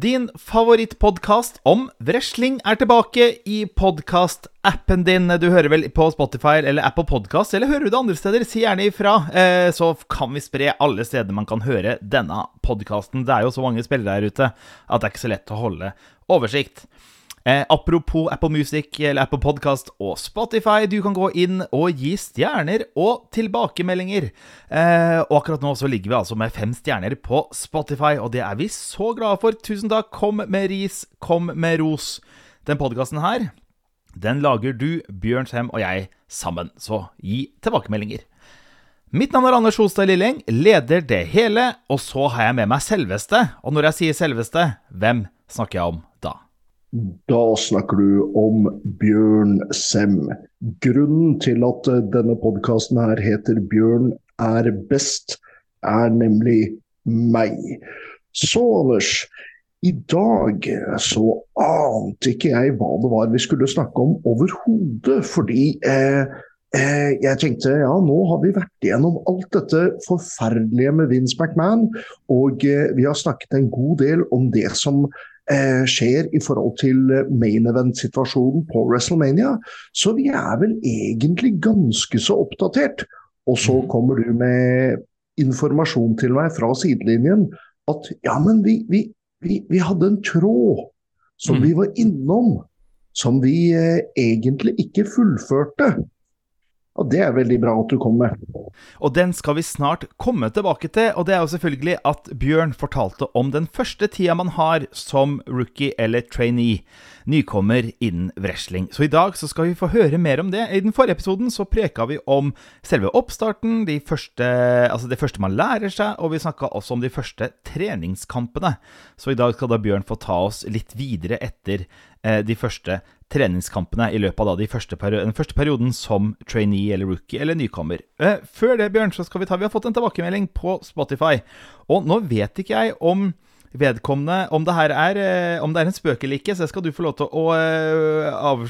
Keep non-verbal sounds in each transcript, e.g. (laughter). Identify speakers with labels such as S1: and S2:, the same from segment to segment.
S1: Din favorittpodkast om wrestling er tilbake i podkast-appen din. Du hører vel på Spotify eller Apple Podcast, eller hører du det andre steder? Si gjerne ifra, eh, så kan vi spre alle steder man kan høre denne podkasten. Det er jo så mange spillere her ute at det er ikke så lett å holde oversikt. Eh, apropos Apple Music eller Apple Podcast og Spotify, du kan gå inn og gi stjerner og tilbakemeldinger. Eh, og akkurat nå så ligger vi altså med fem stjerner på Spotify, og det er vi så glade for. Tusen takk. Kom med ris, kom med ros. Den podkasten her, den lager du, Bjørn Sem og jeg sammen, så gi tilbakemeldinger. Mitt navn er Anders Holstad Lilleng, leder det hele, og så har jeg med meg selveste. Og når jeg sier selveste, hvem snakker jeg om da?
S2: Da snakker du om Bjørn Sem. Grunnen til at eh, denne podkasten her heter Bjørn er best, er nemlig meg. Så, Anders. I dag så ante ikke jeg hva det var vi skulle snakke om overhodet. Fordi eh, eh, jeg tenkte ja, nå har vi vært igjennom alt dette forferdelige med Vince McMahon. Og eh, vi har snakket en god del om det som eh, skjer i forhold til main event-situasjonen på WrestleMania. Så vi er vel egentlig ganske så oppdatert. Og så mhm. kommer du med informasjon til meg fra sidelinjen at ja, men vi, vi, vi, vi hadde en tråd som mm. vi var innom, som vi eh, egentlig ikke fullførte. Og Det er veldig bra at du kom med.
S1: Og den skal vi snart komme tilbake til. Og det er jo selvfølgelig at Bjørn fortalte om den første tida man har som rookie eller trainee. Nykommer innen wrestling. Så i dag så skal vi få høre mer om det. I den forrige episoden så preka vi om selve oppstarten, de første, altså det første man lærer seg, og vi snakka også om de første treningskampene. Så i dag skal da Bjørn få ta oss litt videre etter eh, de første treningskampene i løpet av de første den første perioden som trainee eller rookie eller nykommer. Eh, før det, Bjørn, så skal vi ta Vi har fått en tilbakemelding på Spotify. Og nå vet ikke jeg om vedkommende Om det her er, eh, det er en spøk eller ikke, så skal du få lov til å uh, av,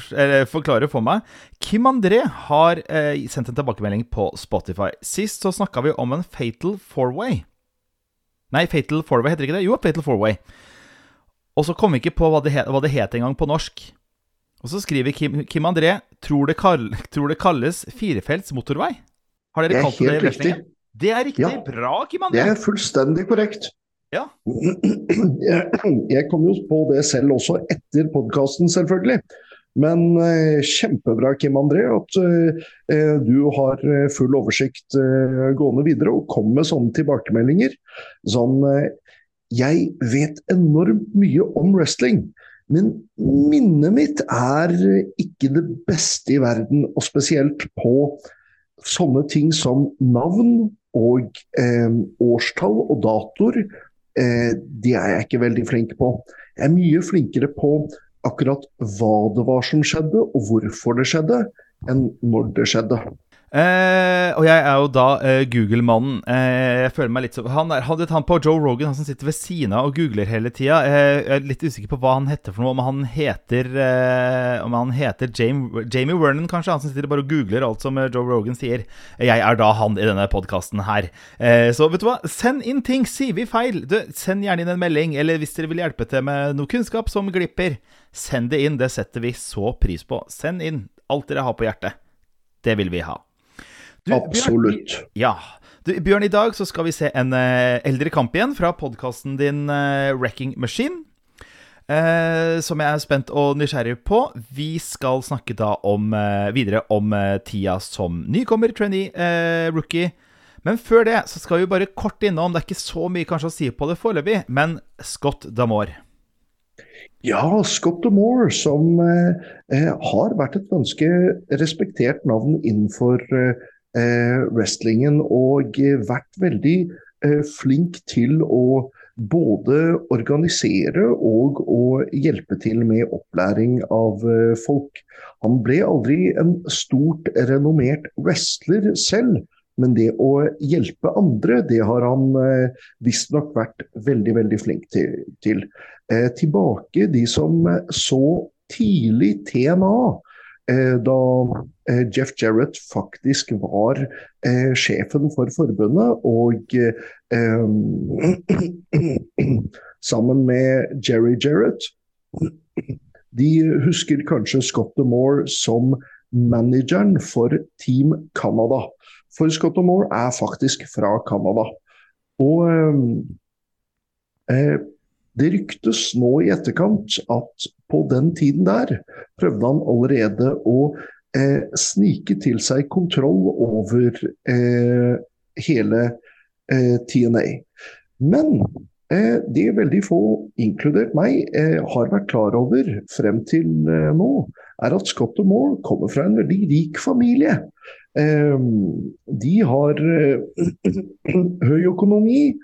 S1: forklare for meg. Kim André har sendt en tilbakemelding på Spotify. Sist så snakka vi om en Fatal Four-Way. Nei, Fatal Four-Way heter ikke det? Jo, Fatal Four-Way. Og så kom vi ikke på hva det, het, hva det het engang på norsk. Og så skriver Kim, Kim André tror det, kall, tror det, kalles firefelts motorvei. Har dere kalt det
S2: riktig.
S1: Det er riktig. Ja. Bra, Kim André.
S2: Det er fullstendig korrekt.
S1: Ja. (clears throat)
S2: Jeg kom jo på det selv også etter podkasten, selvfølgelig. Men eh, kjempebra, Kim André, at eh, du har eh, full oversikt eh, gående videre og kommer med sånne tilbakemeldinger. Sånn eh, Jeg vet enormt mye om wrestling. Men minnet mitt er ikke det beste i verden, og spesielt på sånne ting som navn og eh, årstall og datoer. Eh, det er jeg ikke veldig flink på. Jeg er mye flinkere på akkurat hva det var som skjedde, og hvorfor det skjedde, enn når det skjedde.
S1: Eh, og jeg er jo da eh, Google-mannen. Eh, jeg føler meg litt så han, er, han, han på Joe Rogan, han som sitter ved siden av og googler hele tida. Eh, jeg er litt usikker på hva han heter for noe. Om han heter eh, Om han heter Jamie, Jamie Vernon, kanskje. Han som sitter bare og googler alt som eh, Joe Rogan sier. Jeg er da han i denne podkasten her. så vet du hva, send inn ting. Sier vi feil, du, send gjerne inn en melding. Eller hvis dere vil hjelpe til med noe kunnskap som glipper, send det inn. Det setter vi så pris på. Send inn alt dere har på hjertet. Det vil vi ha.
S2: Du, Absolutt.
S1: Bjørn, ja. Du, Bjørn, i dag så skal vi se en uh, eldre kamp igjen fra podkasten din uh, Wrecking Machine. Uh, som jeg er spent og nysgjerrig på. Vi skal snakke da om, videre om tida som nykommer, trainee, rookie. Men før det så skal vi bare kort innom, det er ikke så mye kanskje å si på det foreløpig, men Scott Damore.
S2: Ja, Scott Damore, som har vært et ganske respektert navn innenfor Eh, wrestlingen og vært veldig eh, flink til å både organisere og å hjelpe til med opplæring av eh, folk. Han ble aldri en stort renommert wrestler selv, men det å hjelpe andre, det har han eh, visstnok vært veldig, veldig flink til. til. Eh, tilbake de som så tidlig TNA, Eh, da eh, Jeff Jarrett faktisk var eh, sjefen for forbundet. Og (clears throat) sammen med Jerry Jarrett. De husker kanskje Scott Moore som manageren for Team Canada. For Scott Moore er faktisk fra Canada. Og eh, det ryktes nå i etterkant at på den tiden der prøvde han allerede å eh, snike til seg kontroll over eh, hele eh, TNA. Men eh, det veldig få, inkludert meg, eh, har vært klar over frem til eh, nå, er at Scott og Moore kommer fra en veldig rik familie. de har (clears throat) høy økonomi.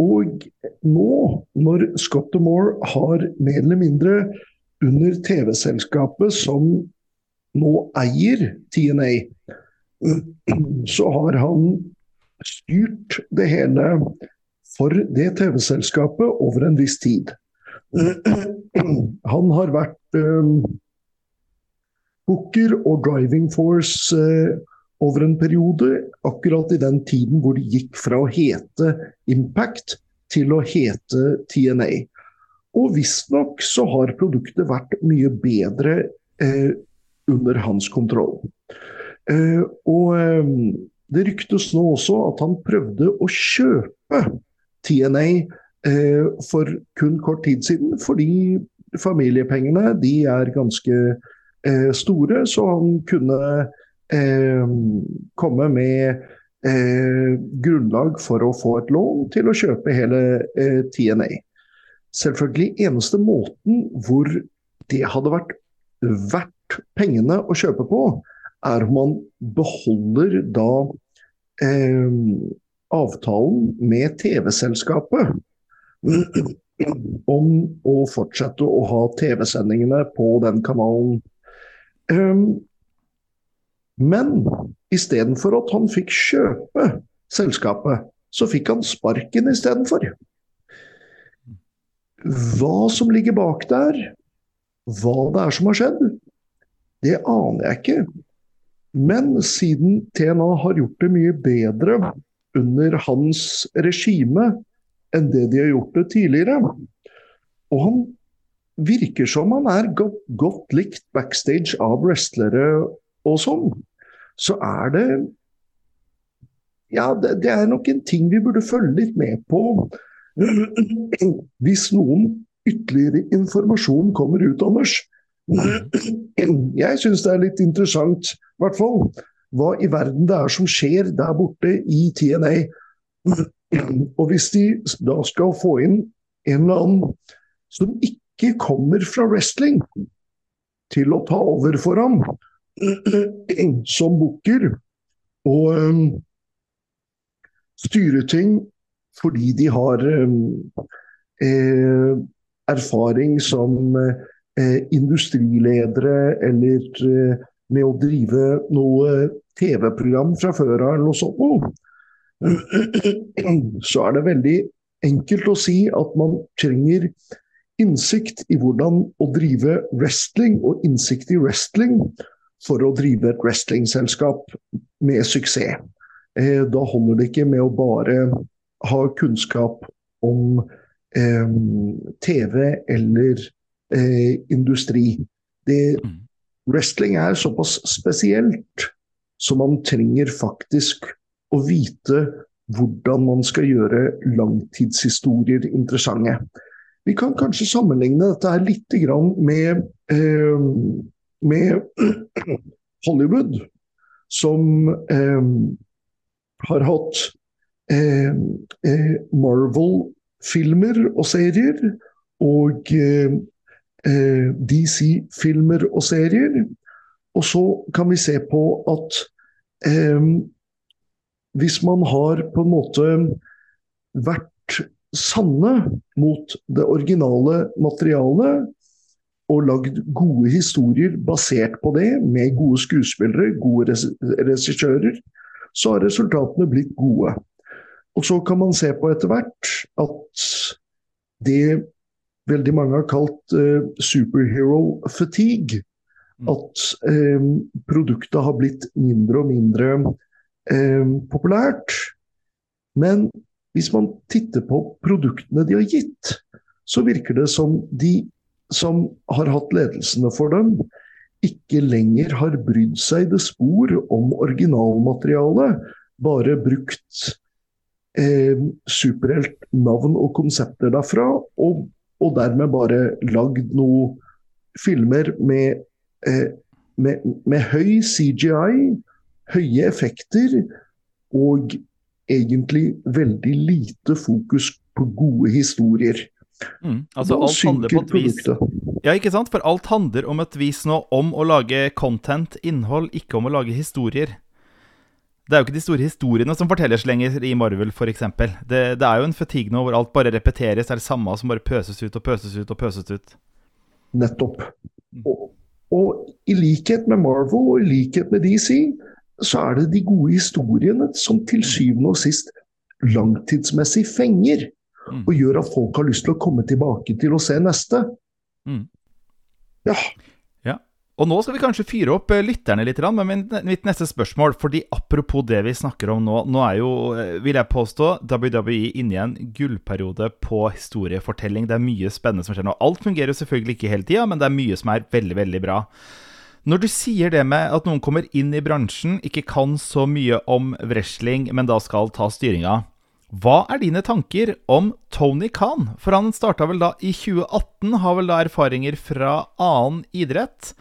S2: Og nå, når Scott og Moore har mer eller mindre under TV-selskapet som nå eier TNA, så har han styrt det hele for det TV-selskapet over en viss tid. Han har vært um, booker og driving force uh, over en periode, akkurat i den tiden hvor det gikk fra å hete Impact til å hete TNA. Og visstnok så har produktet vært mye bedre eh, under hans kontroll. Eh, og eh, det ryktes nå også at han prøvde å kjøpe TNA eh, for kun kort tid siden, fordi familiepengene de er ganske eh, store, så han kunne eh, komme med grunnlag for å få et lån til å kjøpe hele TNA selvfølgelig eneste måten hvor det hadde vært verdt pengene å kjøpe på, er om man beholder da eh, avtalen med TV-selskapet om å fortsette å ha TV-sendingene på den kanalen. Um, men istedenfor at han fikk kjøpe selskapet, så fikk han sparken istedenfor. Hva som ligger bak der, hva det er som har skjedd, det aner jeg ikke. Men siden TNA har gjort det mye bedre under hans regime enn det de har gjort det tidligere, og han virker som han er godt, godt likt backstage av wrestlere og sånn, så er det Ja, det, det er nok en ting vi burde følge litt med på hvis noen ytterligere informasjon kommer ut, Anders. (clears throat) Jeg syns det er litt interessant, i hvert fall, hva i verden det er som skjer der borte i TNA. (clears throat) Og hvis de da skal få inn en eller annen som ikke kommer fra wrestling, til å ta over for ham (clears throat) som booker og um, styre ting fordi de har eh, erfaring som eh, industriledere eller eh, med å drive noe TV-program fra før av eller noe sånt. (clears throat) Så er det veldig enkelt å si at man trenger innsikt i hvordan å drive wrestling, og innsikt i wrestling for å drive et wrestlingselskap med suksess. Eh, da holder det ikke med å bare ha kunnskap om eh, TV eller eh, industri. Det, mm. wrestling er såpass spesielt så man trenger faktisk å vite hvordan man skal gjøre langtidshistorier interessante. Vi kan kanskje sammenligne dette litt med, eh, med (clears throat) Hollywood, som eh, har hatt Eh, eh, Marvel-filmer og serier og eh, DC-filmer og serier. Og så kan vi se på at hvis man har på en måte vært sanne mot det originale materialet og lagd gode historier basert på det, med gode skuespillere, gode regissører, så har resultatene blitt gode. Og så kan man se på etter hvert at det veldig mange har kalt eh, superhero fatigue. Mm. At eh, produktet har blitt mindre og mindre eh, populært. Men hvis man titter på produktene de har gitt, så virker det som de som har hatt ledelsene for dem, ikke lenger har brydd seg det spor om originalmaterialet, bare brukt eh, superheltnavn og konsepter derfra, og, og dermed bare lagd noen filmer med, eh, med, med høy CGI, høye effekter og egentlig veldig lite fokus på gode historier.
S1: Mm, altså alt handler på et vis Ja, ikke sant? For alt handler om et vis nå om å lage content, innhold, ikke om å lage historier. Det er jo ikke de store historiene som fortelles lenger i Marvel, f.eks. Det, det er jo en fatigue nå hvor alt bare repeteres, det er det samme som bare pøses ut og pøses ut og pøses ut.
S2: Nettopp. Og, og i likhet med Marvel og i likhet med DC, så er det de gode historiene som til syvende og sist langtidsmessig fenger. Mm. Og gjør at folk har lyst til å komme tilbake til å se neste. Mm. Ja.
S1: Og nå skal vi kanskje fyre opp eh, lytterne litt med mitt neste spørsmål. fordi apropos det vi snakker om nå, nå er jo, eh, vil jeg påstå, WWE inne i en gullperiode på historiefortelling. Det er mye spennende som skjer nå. Alt fungerer jo selvfølgelig ikke hele tida, men det er mye som er veldig, veldig bra. Når du sier det med at noen kommer inn i bransjen, ikke kan så mye om wrestling, men da skal ta styringa, hva er dine tanker om Tony Khan? For han starta vel da i 2018, har vel da erfaringer fra annen idrett.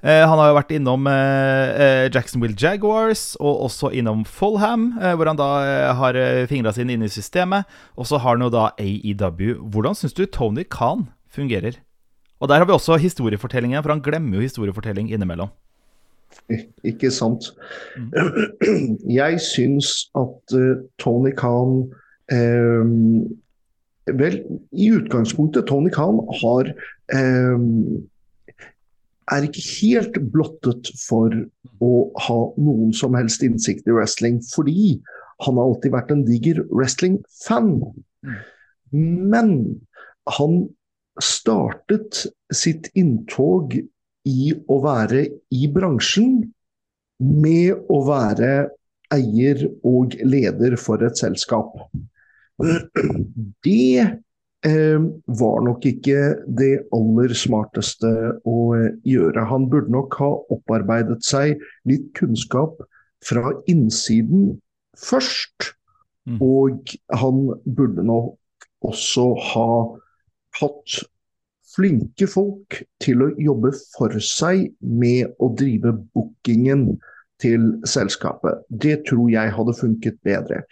S1: Eh, han har jo vært innom eh, eh Jacksonville Jaguars og også innom Fulham, eh, hvor han da eh, har eh, fingra sine inn i systemet. Og så har han jo da AEW. Hvordan syns du Tony Khan fungerer? Og der har vi også historiefortellingen, for han glemmer jo historiefortelling innimellom.
S2: Ikke sant. Mm. (clears throat) Jeg syns at Tony Khan eh, vel, i utgangspunktet Tony Khan har um, er ikke helt blottet for å ha noen som helst innsikt i wrestling, fordi han har alltid vært en diger wrestling-fan. Men han startet sitt inntog i å være i bransjen med å være eier og leder for et selskap. (clears throat) Det var nok ikke det aller smarteste å eh, gjøre. Han burde nok ha opparbeidet seg litt kunnskap fra innsiden først. Mm. Og han burde nok også ha hatt flinke folk til å jobbe for seg med å drive bookingen til selskapet. Det tror jeg hadde funket bedre.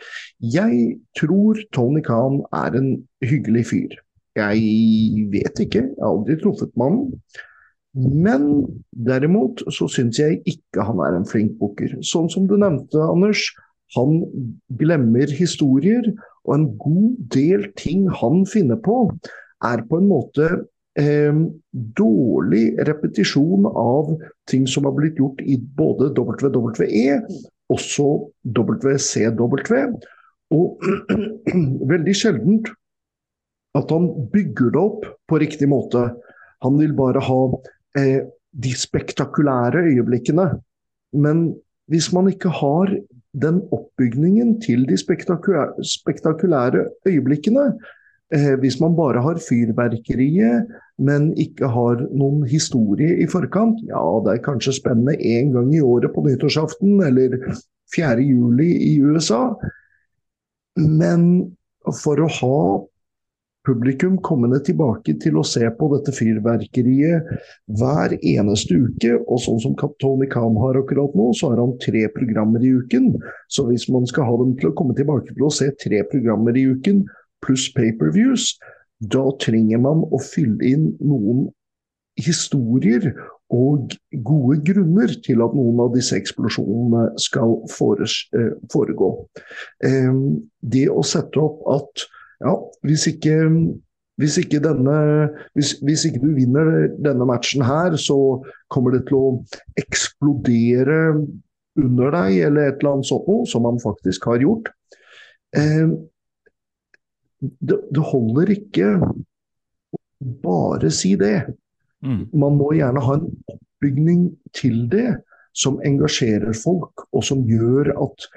S2: Jeg tror Tony Khan er en hyggelig fyr. Jeg vet ikke, jeg har aldri truffet mannen. Men derimot så syns jeg ikke han er en flink booker. Sånn som du nevnte, Anders. Han glemmer historier, og en god del ting han finner på, er på en måte eh, dårlig repetisjon av ting som har blitt gjort i både WWE, også WCW. Og (clears throat) veldig sjeldent at han bygger det opp på riktig måte. Han vil bare ha eh, de spektakulære øyeblikkene. Men hvis man ikke har den oppbygningen til de spektakulære, øyeblikkene, hvis man bare har fyrverkeriet, men ikke har noen historie i forkant, ja, det er kanskje spennende én gang i året på nyttårsaften eller 4. juli i USA. Men for å ha publikum kommende tilbake til å se på dette fyrverkeriet hver eneste uke. Og sånn som Tony Khan har akkurat nå, så har han tre programmer i uken. Så hvis man skal ha dem til å komme tilbake til å se tre programmer i uken pluss pay-per-views, da trenger man å fylle inn noen historier og gode grunner til at noen av disse eksplosjonene skal eh, foregå. Ehm, det å sette opp at ja, hvis ikke, hvis ikke, denne, hvis, hvis ikke du vinner denne matchen her, så kommer det til å eksplodere under deg, eller et eller annet sånt noe, som man faktisk har gjort. Det, det holder ikke å bare si det. Mm. Man må gjerne ha en oppbygning til det som engasjerer folk, og som gjør at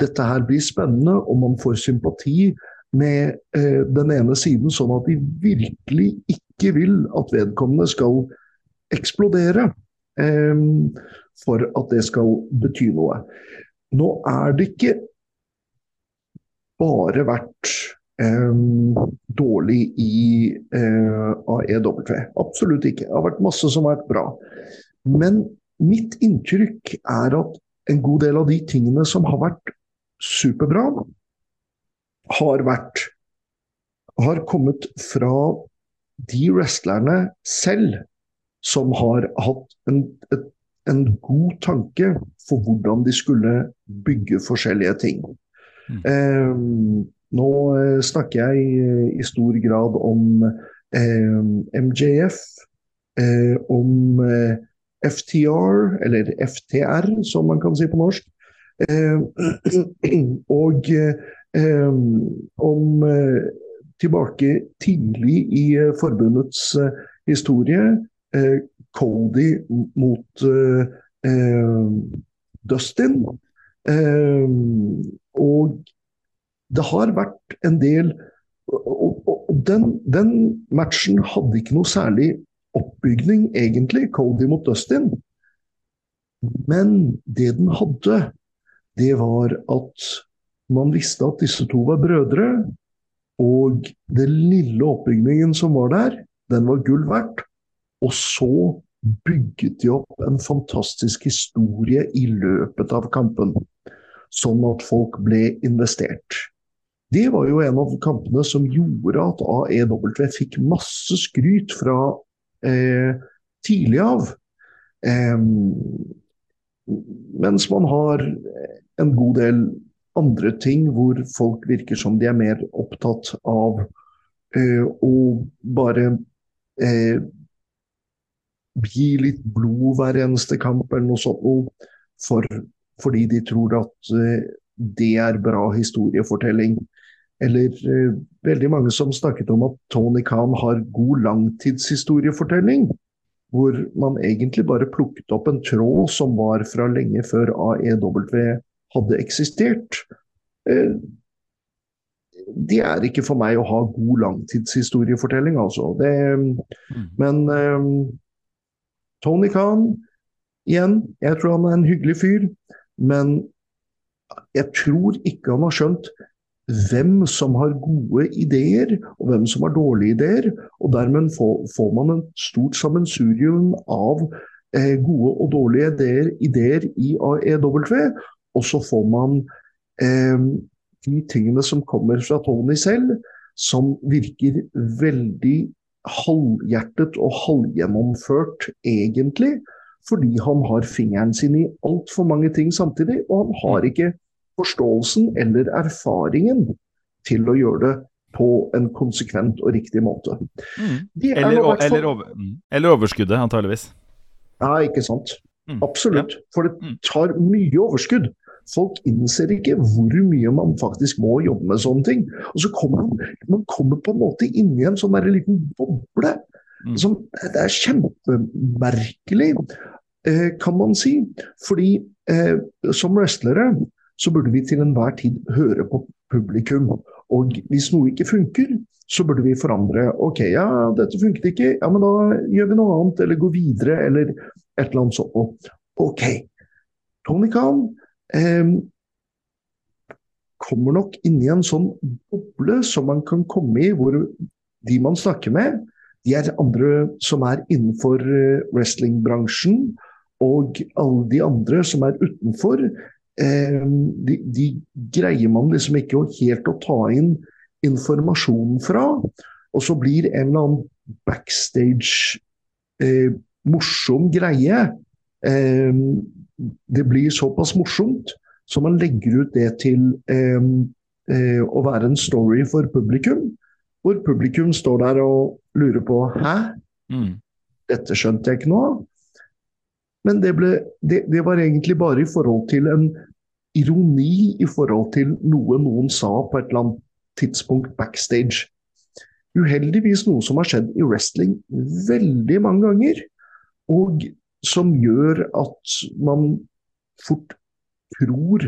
S2: dette her blir spennende, og man får sympati med eh, den ene siden, sånn at de virkelig ikke vil at vedkommende skal eksplodere. Eh, for at det skal bety noe. Nå er det ikke bare vært eh, dårlig i eh, AEW. Absolutt ikke. Det har vært masse som har vært bra. Men mitt inntrykk er at en god del av de tingene som har vært superbra, har vært har kommet fra de wrestlerne selv som har hatt en, et, en god tanke for hvordan de skulle bygge forskjellige ting. Mm. Um, nå eh, snakker jeg eh, i stor grad om eh, MJF, eh, om eh, FTR, eller FTR som man kan si på norsk, eh, (clears throat) og om tilbake tidlig i forbundets historie, Cody mot Dustin. Og det har vært en del Og, og den, den, matchen hadde ikke noe særlig oppbygning, egentlig, Cody mot Dustin. Men det den hadde, det var at man visste at disse to var brødre. Og den lille oppbygningen som var der, den var gull verdt. Og så bygget de opp en fantastisk historie i løpet av kampen. Sånn at folk ble investert. Det var jo en av kampene som gjorde at AEW fikk masse skryt fra eh, tidlig av. Eh, mens man har en god del andre ting hvor folk virker som de er mer opptatt av eh, å bare eh, gi litt blod hver eneste kamp eller noe sånt. For, fordi de tror at eh, det er bra historiefortelling. Eller eh, veldig mange som snakket om at Tony Khan har god langtidshistoriefortelling. Hvor man egentlig bare plukket opp en tråd som var fra lenge før AEW hadde eksistert. Eh, det er ikke for meg å ha god langtidshistoriefortelling, altså. Det, mm. Men Tony Khan, igjen, jeg tror han er en hyggelig fyr. Men jeg tror ikke han har skjønt hvem som har gode ideer, og hvem som har dårlige ideer. Og dermed får, man en stort sammensurium av eh, gode og dårlige ideer, ideer i AEW. Og så får man eh, de tingene som kommer fra Tony selv, som virker veldig halvhjertet og halvgjennomført, egentlig. Fordi han har fingeren sin i altfor mange ting samtidig, og han har ikke forståelsen eller erfaringen til å gjøre det på en konsekvent og riktig måte.
S1: Mm. Eller, for... eller, over, mm. eller, overskuddet, antageligvis.
S2: Ja, ikke sant. Mm. Absolutt. For det mm. tar mye overskudd. Folk innser ikke hvor mye man faktisk må jobbe med sånne ting. Og så kommer man, man kommer på en måte inn i en sånn liten boble. Mm. Som, det er kjempemerkelig, eh, kan man si. Fordi eh, som wrestlere så burde vi til enhver tid høre på publikum. Og hvis noe ikke funker, så burde vi forandre. Ok, ja, dette funket ikke, ja, men da gjør vi noe annet, eller går videre, eller et eller annet sånt. Ok. Tony Khan eh, kommer nok inn i en sånn boble som man kan komme i, hvor de man snakker med, de er andre som er innenfor eh, wrestlingbransjen, og alle de andre som er utenfor, Eh, de, de, greier man liksom ikke helt å ta inn informasjonen fra. Og så blir en eller annen backstage eh, morsom greie eh, Det blir såpass morsomt så man legger ut det til eh, eh, å være en story for publikum. Hvor publikum står der og lurer på Hæ? Mm. Dette skjønte jeg ikke noe av. Men det, ble, det, det, var egentlig bare i forhold til en ironi i forhold til noe noen sa på et eller annet tidspunkt backstage. Uheldigvis noe som har skjedd i wrestling veldig mange ganger. Og som gjør at man fort tror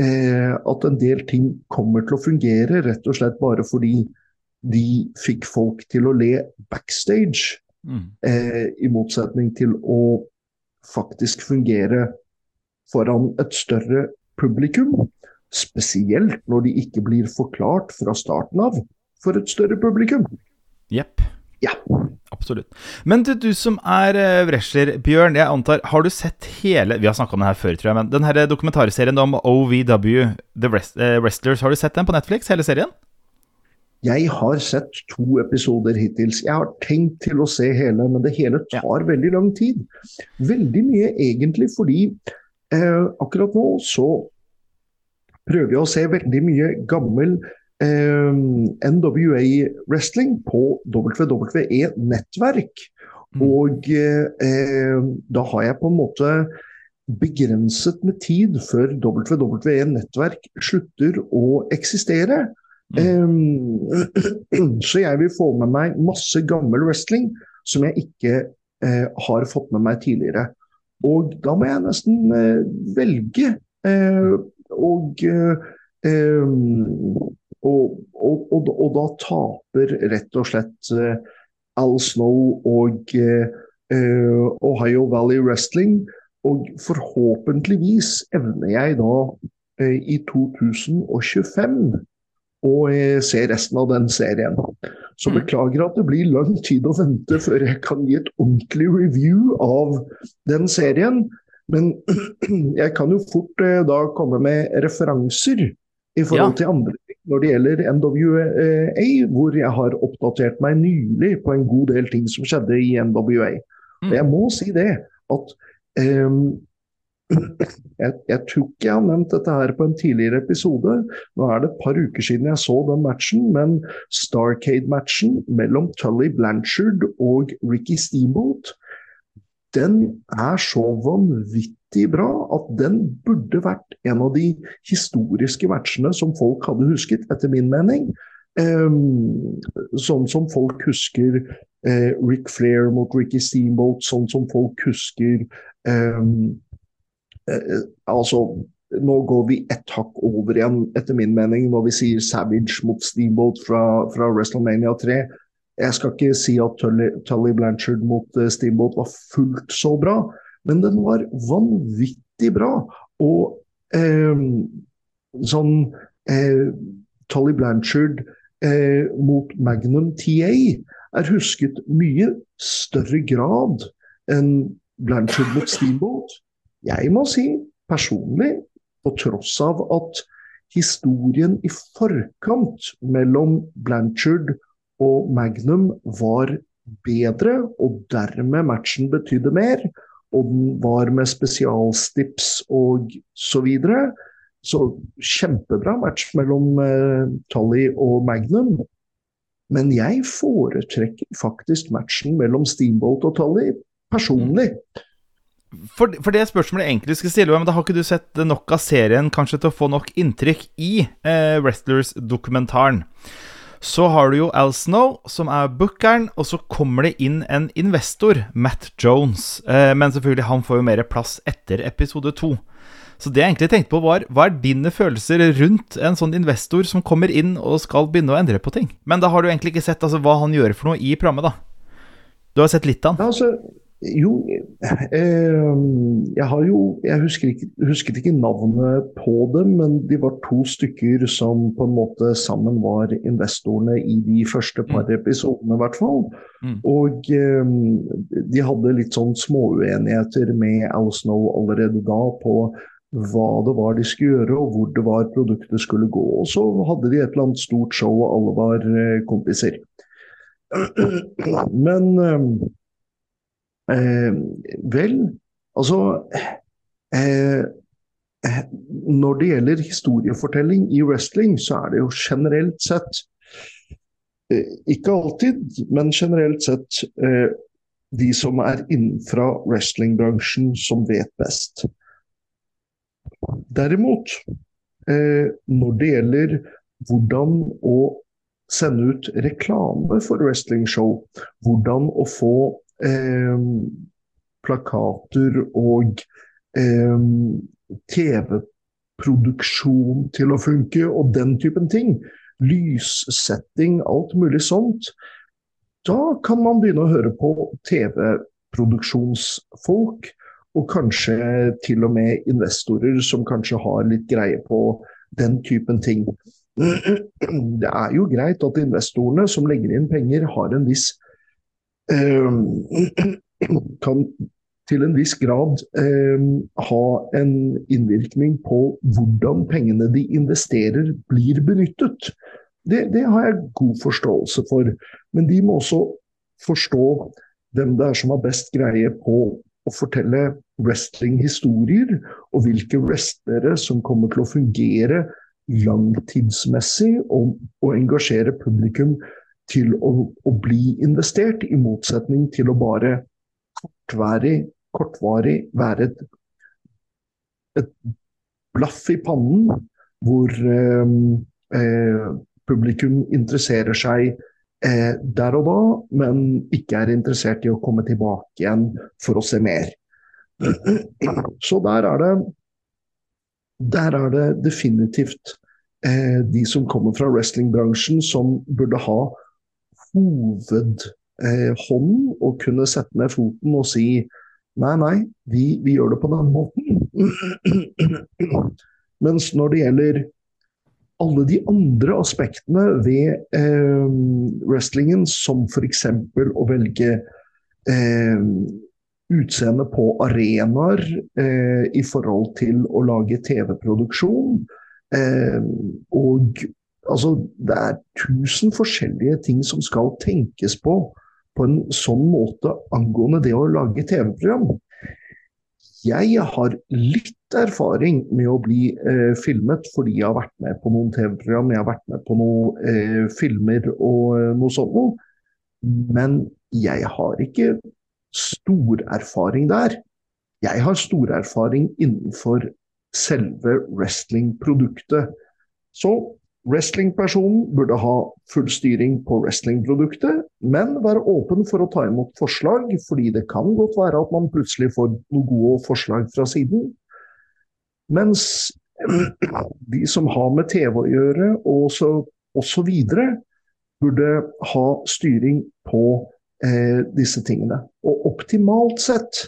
S2: eh, at en del ting kommer til å fungere, rett og slett bare fordi de fikk folk til å le backstage. Mm. Eh, I motsetning til å faktisk fungere foran et større publikum. Spesielt når de ikke blir forklart fra starten av for et større publikum.
S1: Jepp.
S2: Ja.
S1: Absolutt. Men du, du som er uh, wrestler, Bjørn, jeg antar, har du sett hele Vi har snakka om den her før, tror jeg, men den her dokumentarserien om OVW, The uh, Wrestlers, har du sett den på Netflix, hele serien?
S2: Jeg har sett to episoder hittils. Jeg har tenkt til å se hele, men det hele tar veldig lang tid. Veldig mye egentlig fordi eh, akkurat nå så prøver jeg å se veldig mye gammel eh, NWA wrestling på WWE nettverk. Mm. Og eh, da har jeg på en måte begrenset med tid før WWE nettverk slutter å eksistere. Um, (clears throat) så jeg vil få med meg masse gammel wrestling som jeg ikke uh, har fått med meg tidligere. Og da må jeg nesten uh, velge. Uh, og, um, og, og, og, og, da taper rett og slett Al Snow og Ohio Valley Wrestling. Og forhåpentligvis evner jeg da i 2025 og se resten av den serien. Så mm. beklager at det blir lang tid å vente før jeg kan gi et ordentlig review av den serien. Men (clears throat) jeg kan jo fort eh, da komme med referanser i forhold ja. til andre når det gjelder NWA, hvor jeg har oppdatert meg nylig på en god del ting som skjedde i NWA. Mm. Jeg må si det at um, jeg, jeg, tror ikke jeg har nevnt dette her på en tidligere episode. Nå er det et par uker siden jeg så den matchen, men Starcade-matchen mellom Tully Blanchard og Ricky Steamboat, den er så vanvittig bra at den burde vært en av de historiske matchene som folk hadde husket, etter min mening. Um, sånn som folk husker uh, Rick Flair mot Ricky Steamboat, sånn som folk husker um, Eh, altså nå går vi ett hakk over igjen, etter min mening, når vi sier Savage mot Steamboat fra, fra WrestleMania 3. Jeg skal ikke si at Tully, Tully Blanchard mot uh, Steamboat var fullt så bra, men den var vanvittig bra. Og eh, sånn eh, Tully Blanchard eh, mot Magnum TA er husket mye større grad enn Blanchard mot Steamboat. Jeg må si personlig, på tross av at historien i forkant mellom Blanchard og Magnum var bedre, og dermed matchen betydde mer, og den var med spesialstips og så videre. Så kjempebra match mellom eh, Tully og Magnum. Men jeg foretrekker faktisk matchen mellom Steamboat og Tully personlig. Mm.
S1: For, for, det spørsmålet jeg egentlig skulle stille, men da har ikke du sett nok av serien kanskje til å få nok inntrykk i eh, Wrestlers-dokumentaren. Så har du jo Al Snow, som er bookeren, og så kommer det inn en investor, Matt Jones. Eh, men selvfølgelig, han får jo mer plass etter episode to. Så det jeg egentlig tenkte på, var hva er dine følelser rundt en sånn investor som kommer inn og skal begynne å endre på ting? Men da har du egentlig ikke sett altså, hva han gjør for noe i programmet, da. Du har sett litt av han.
S2: Ja, altså jo, eh, jeg har jo Jeg husker ikke, husket ikke navnet på dem, men de var to stykker som på en måte sammen var investorene i de første par mm. episodene, i hvert fall. Mm. Og eh, de hadde litt sånn småuenigheter med Al Snow allerede da på hva det var de skulle gjøre, og hvor det var produktet skulle gå. Og så hadde de et eller annet stort show, og alle var eh, kompiser. (clears throat) Men eh, Eh, vel, altså eh, eh, Når det gjelder historiefortelling i wrestling, så er det jo generelt sett eh, Ikke alltid, men generelt sett eh, de som er innenfra wrestlingbransjen som vet best. Derimot, når det gjelder hvordan å sende ut reklame for wrestlingshow, hvordan å få eh, plakater og eh, TV produksjon til å funke og den typen ting. Lyssetting, alt mulig sånt. Da kan man begynne å høre på TV-produksjonsfolk, og kanskje til og med investorer som kanskje har litt greie på den typen ting. (clears throat) Det er jo greit at investorene som legger inn penger, har en viss (clears throat) kan til en viss grad eh, ha en innvirkning på hvordan pengene de investerer blir benyttet. Det, det, har jeg god forståelse for. Men de må også forstå hvem det er som har best greie på å fortelle wrestlinghistorier, og hvilke wrestlere som kommer til å fungere langtidsmessig og, og engasjere publikum til å, å, bli investert, i motsetning til å bare kortvarig, kortvarig være et, et blaff i pannen, hvor eh, eh, publikum interesserer seg eh, der og da, men ikke er interessert i å komme tilbake igjen for å se mer. Så der er det, der er det definitivt eh, de som kommer fra wrestlingbransjen som burde ha hovedhånden og kunne sette ned foten og si Nei, nei, vi, vi gjør det på den måten. (clears throat) Mens når det gjelder alle de andre aspektene ved eh, wrestlingen, som f.eks. å velge eh, utseende på arenaer eh, i forhold til å lage TV-produksjon. Eh, og altså, det er tusen forskjellige ting som skal tenkes på på en sånn måte angående det å lage TV-program. Jeg har litt erfaring med å bli eh, filmet fordi jeg har vært med på noen TV-program. Jeg har vært med på noen eh, filmer og eh, noe sånt noe. Men jeg har ikke stor erfaring der. Jeg har stor erfaring innenfor selve wrestling-produktet. Så Wrestlingpersonen burde ha full styring på wrestlingproduktet, men være åpen for å ta imot forslag, fordi det kan godt være at man plutselig får noen gode forslag fra siden. Mens (clears throat) de som har med TV å gjøre, og så, osv., burde ha styring på eh, disse tingene. Og optimalt sett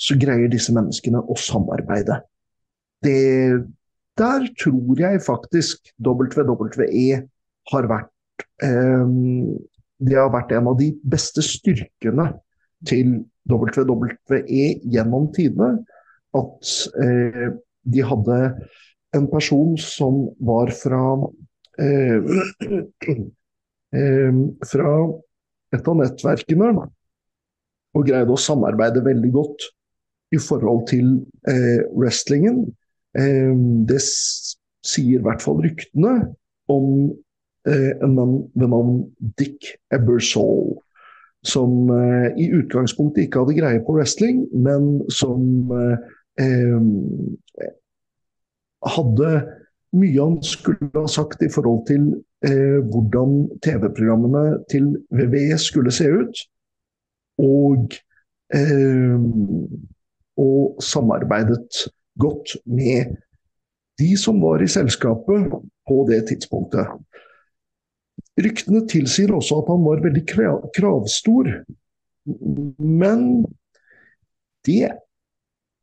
S2: så greier disse menneskene å samarbeide. Det der tror jeg faktisk WWE har vært eh, Det har vært en av de beste styrkene til WWE gjennom tidene. At eh, de hadde en person som var fra eh, (clears throat) fra et av nettverkene, og greide å samarbeide veldig godt i forhold til eh, wrestlingen. Ehm, det sier i hvert fall ryktene om eh, en mann ved navn Dick Ebersole. Som eh, i utgangspunktet ikke hadde greie på wrestling, men som eh, hadde mye han skulle ha sagt i forhold til eh, hvordan TV-programmene til VVE skulle se ut. Og, eh, og samarbeidet godt med de som var i selskapet på det tidspunktet. Ryktene tilsier også at han var veldig kravstor. Men det,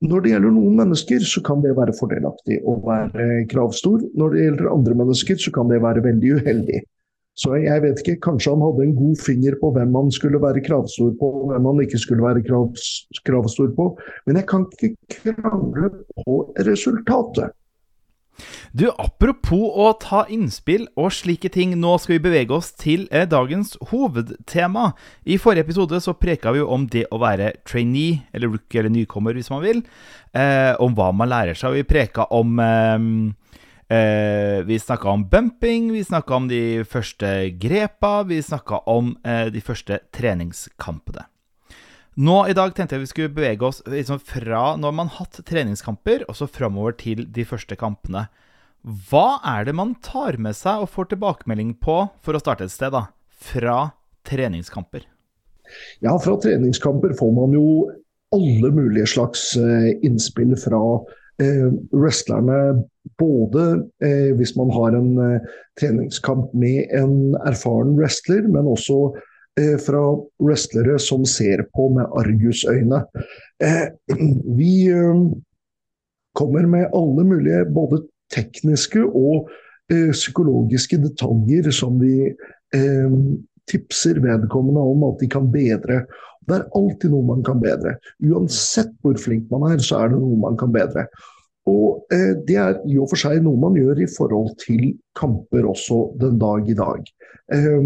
S2: når det gjelder noen mennesker, så kan det være fordelaktig å være kravstor. Når det gjelder andre mennesker, så kan det være veldig uheldig. Så jeg vet ikke, kanskje han hadde en god finger på hvem han skulle være kravstor på, og hvem han ikke skulle være kravs, kravstor på. Men jeg kan ikke krangle på resultatet.
S1: Du, Apropos å ta innspill og slike ting, nå skal vi bevege oss til eh, dagens hovedtema. I forrige episode så preka vi jo om det å være trainee, eller rookie eller nykommer hvis man vil. Eh, om hva man lærer seg. Vi preka om eh, Eh, vi snakka om bumping, vi snakka om de første grepa, vi snakka om eh, de første treningskampene. Nå i dag tenkte jeg vi skulle bevege oss liksom fra når man har hatt treningskamper, og så framover til de første kampene. Hva er det man tar med seg og får tilbakemelding på, for å starte et sted, da, fra treningskamper?
S2: Ja, fra treningskamper får man jo alle mulige slags eh, innspill fra wrestlerne både eh, hvis man har en eh, treningskamp med en erfaren wrestler, men også eh, fra wrestlere som ser på med argusøyne. Eh, (clears throat) vi eh, kommer med alle mulige både tekniske og psykologiske detaljer som vi tipser vedkommende om at de kan bedre. Det er alltid noe man kan bedre. Uansett hvor flink man er, så er det noe man kan bedre. Og eh, det er i og for seg noe man gjør i forhold til kamper også den dag i dag. Eh,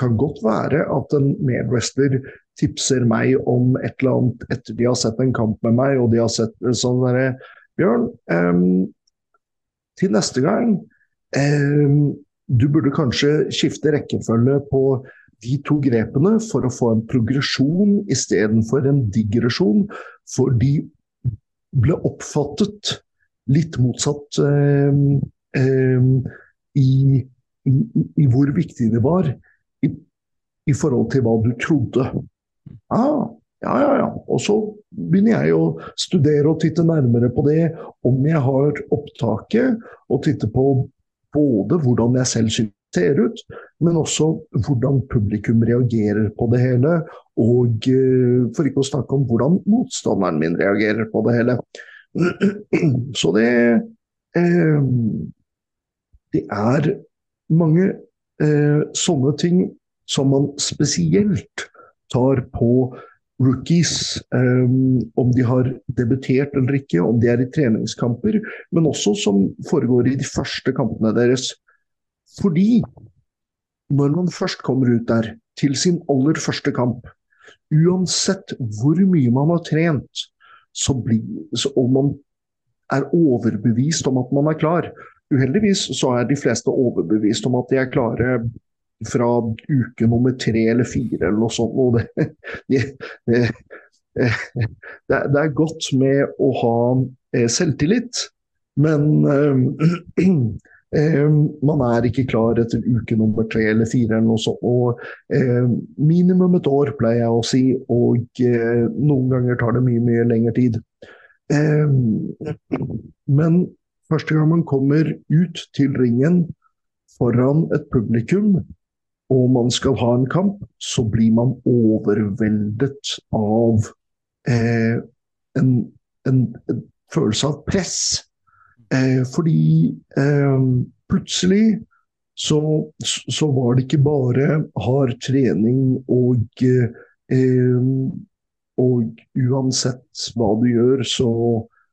S2: kan godt være at en medwrestler tipser meg om et eller annet etter de har sett en kamp med meg, og de har sett sånn derre Bjørn, eh, til neste gang um, Du burde kanskje skifte rekkefølge på de to grepene for å få en progresjon istedenfor en digresjon. For de ble oppfattet litt motsatt eh, eh, i, i, i, hvor viktig det var i, i, forhold til hva du trodde. Ah, ja, ja, ja. Og så begynner jeg å studere og titte nærmere på det, om jeg har opptaket, og titte på både hvordan jeg selv synes ser ut, men også hvordan publikum reagerer på det hele. Og eh, for ikke å snakke om hvordan motstanderen min reagerer på det hele. (clears throat) Så det eh, Det er mange eh, sånne ting som man spesielt tar på rookies, um, om de har debutert eller ikke, om de er i treningskamper, men også som foregår i de første kampene deres. Fordi når man først kommer ut der til sin aller første kamp, uansett hvor mye man har trent, så blir, så, og man er overbevist om at man er klar Uheldigvis så er de fleste overbevist om at de er klare fra uke nummer tre eller fire eller noe sånt. Og det, det, det, det er godt med å ha eh, selvtillit, men (clears throat) Eh, man er ikke klar etter uke nummer tre eller fire eller noe sånt. Og, øh, minimum et år, pleier jeg å si, og noen ganger tar det mye, mye lengre tid. Men første gang man kommer ut til ringen foran et publikum, og man skal ha en kamp, så blir man overveldet av eh, en, en, en følelse av press. Eh, fordi eh, plutselig så, så, var det ikke bare hard trening og eh, Og uansett hva du gjør, så,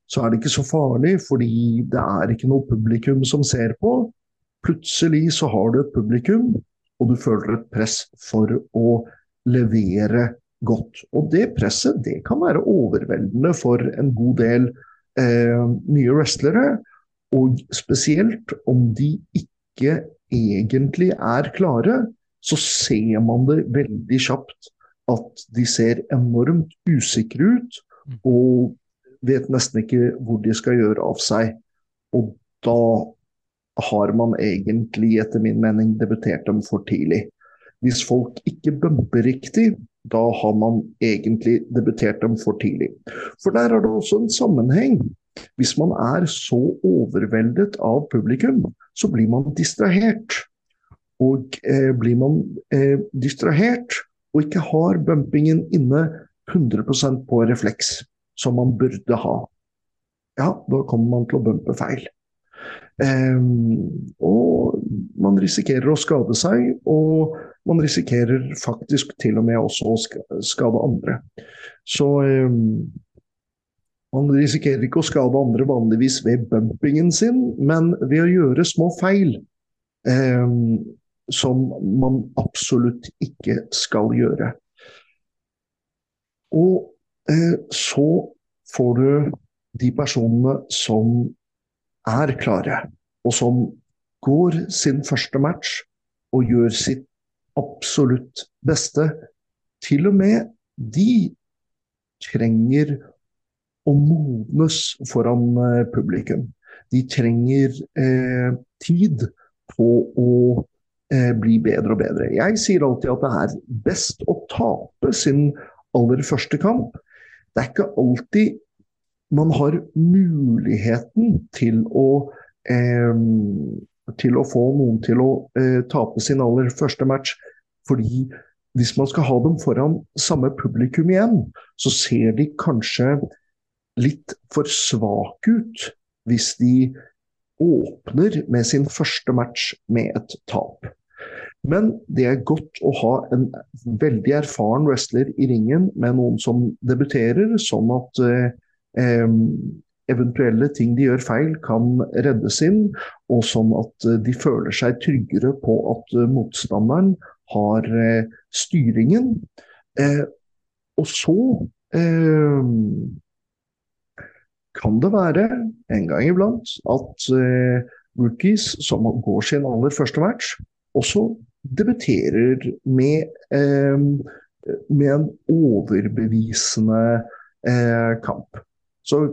S2: så, er det ikke så farlig, fordi det er ikke noe publikum som ser på. Plutselig så har du et publikum, og du føler et press for å levere godt. Og det presset det kan være overveldende for en god del eh, nye wrestlere. Og spesielt om de ikke egentlig er klare, så ser man det veldig kjapt at de ser enormt usikre ut mm. og vet nesten ikke hvor de skal gjøre av seg. Og da har man egentlig, etter min mening, debutert dem for tidlig. Hvis folk ikke bumper riktig, da har man egentlig debutert dem for tidlig. For der er det også en sammenheng hvis man er så overveldet av publikum, så blir man distrahert. Og eh, blir man eh, distrahert og ikke har bumpingen inne 100% på refleks, som man burde ha, ja, da kommer man til å bumpe feil. Um, og man risikerer å skade seg, og man risikerer faktisk til og med også å skade andre. Så um, man risikerer ikke å skade andre vanligvis ved bumpingen sin, men ved å gjøre små feil. Eh, som man absolutt ikke skal gjøre. Og eh, så får du de personene som er klare, og som går sin første match og gjør sitt absolutt beste. Til og med de trenger å modnes foran eh, publikum. De trenger eh, tid på å eh, bli bedre og bedre. Jeg sier alltid at det er best å tape sin aller første kamp. Det er ikke alltid man har muligheten til å eh, til å få noen til å eh, tape sin aller første match. Fordi hvis man skal ha dem foran samme publikum igjen, så ser de kanskje litt for svake ut hvis de åpner med sin første match med et tap. Men det er godt å ha en veldig erfaren wrestler i ringen med noen som debuterer, sånn at eh, eventuelle ting de gjør feil, kan reddes inn, og sånn at eh, de føler seg tryggere på at eh, motstanderen har eh, styringen. Og så kan det være en gang iblant at rookies som går sin aller første match, også debuterer med, med en overbevisende kamp. Så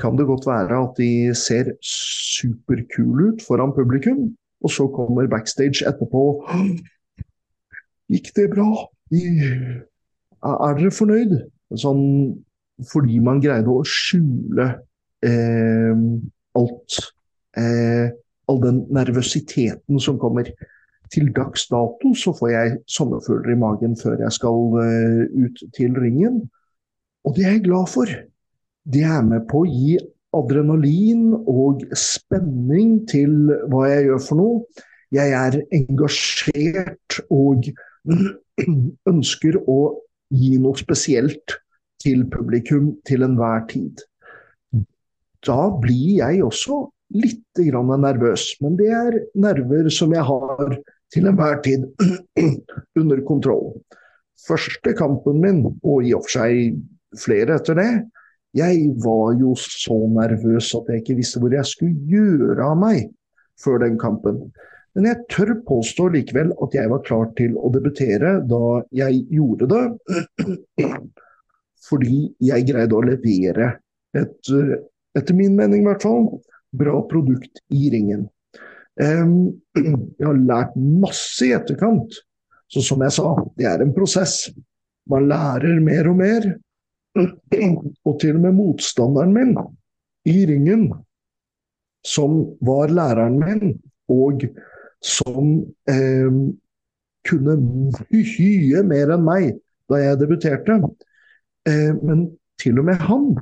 S2: kan det godt være at de ser superkule ut foran publikum, og så kommer backstage etterpå Gikk det bra? Er dere fornøyd? Sånn fordi man greide å skjule eh, alt. Eh, all den nervøsiteten som kommer. Til dags dato så får jeg sommerfugler i magen før jeg skal eh, ut til ringen. Og det er jeg glad for det er med på å gi adrenalin og spenning til hva jeg gjør for noe. Jeg er engasjert og (clears throat) ønsker å gi noe spesielt til publikum til enhver tid. Da blir jeg også litt nervøs, men det er nerver som jeg har til enhver tid (clears throat) under kontroll. Første kampen min, og i og for seg flere etter det, jeg var jo så nervøs at jeg ikke visste hvor jeg skulle gjøre av meg før den kampen. Men jeg tør påstå likevel at jeg var klar til å debutere da jeg gjorde det. Fordi jeg greide å levere et, etter min mening i hvert fall, bra produkt i ringen. Jeg har lært masse i etterkant. Så som jeg sa, det er en prosess. Man lærer mer og mer. Og til og med motstanderen min i ringen, som var læreren min, og som eh, kunne mye mer enn meg da jeg debuterte. Eh, men til og med han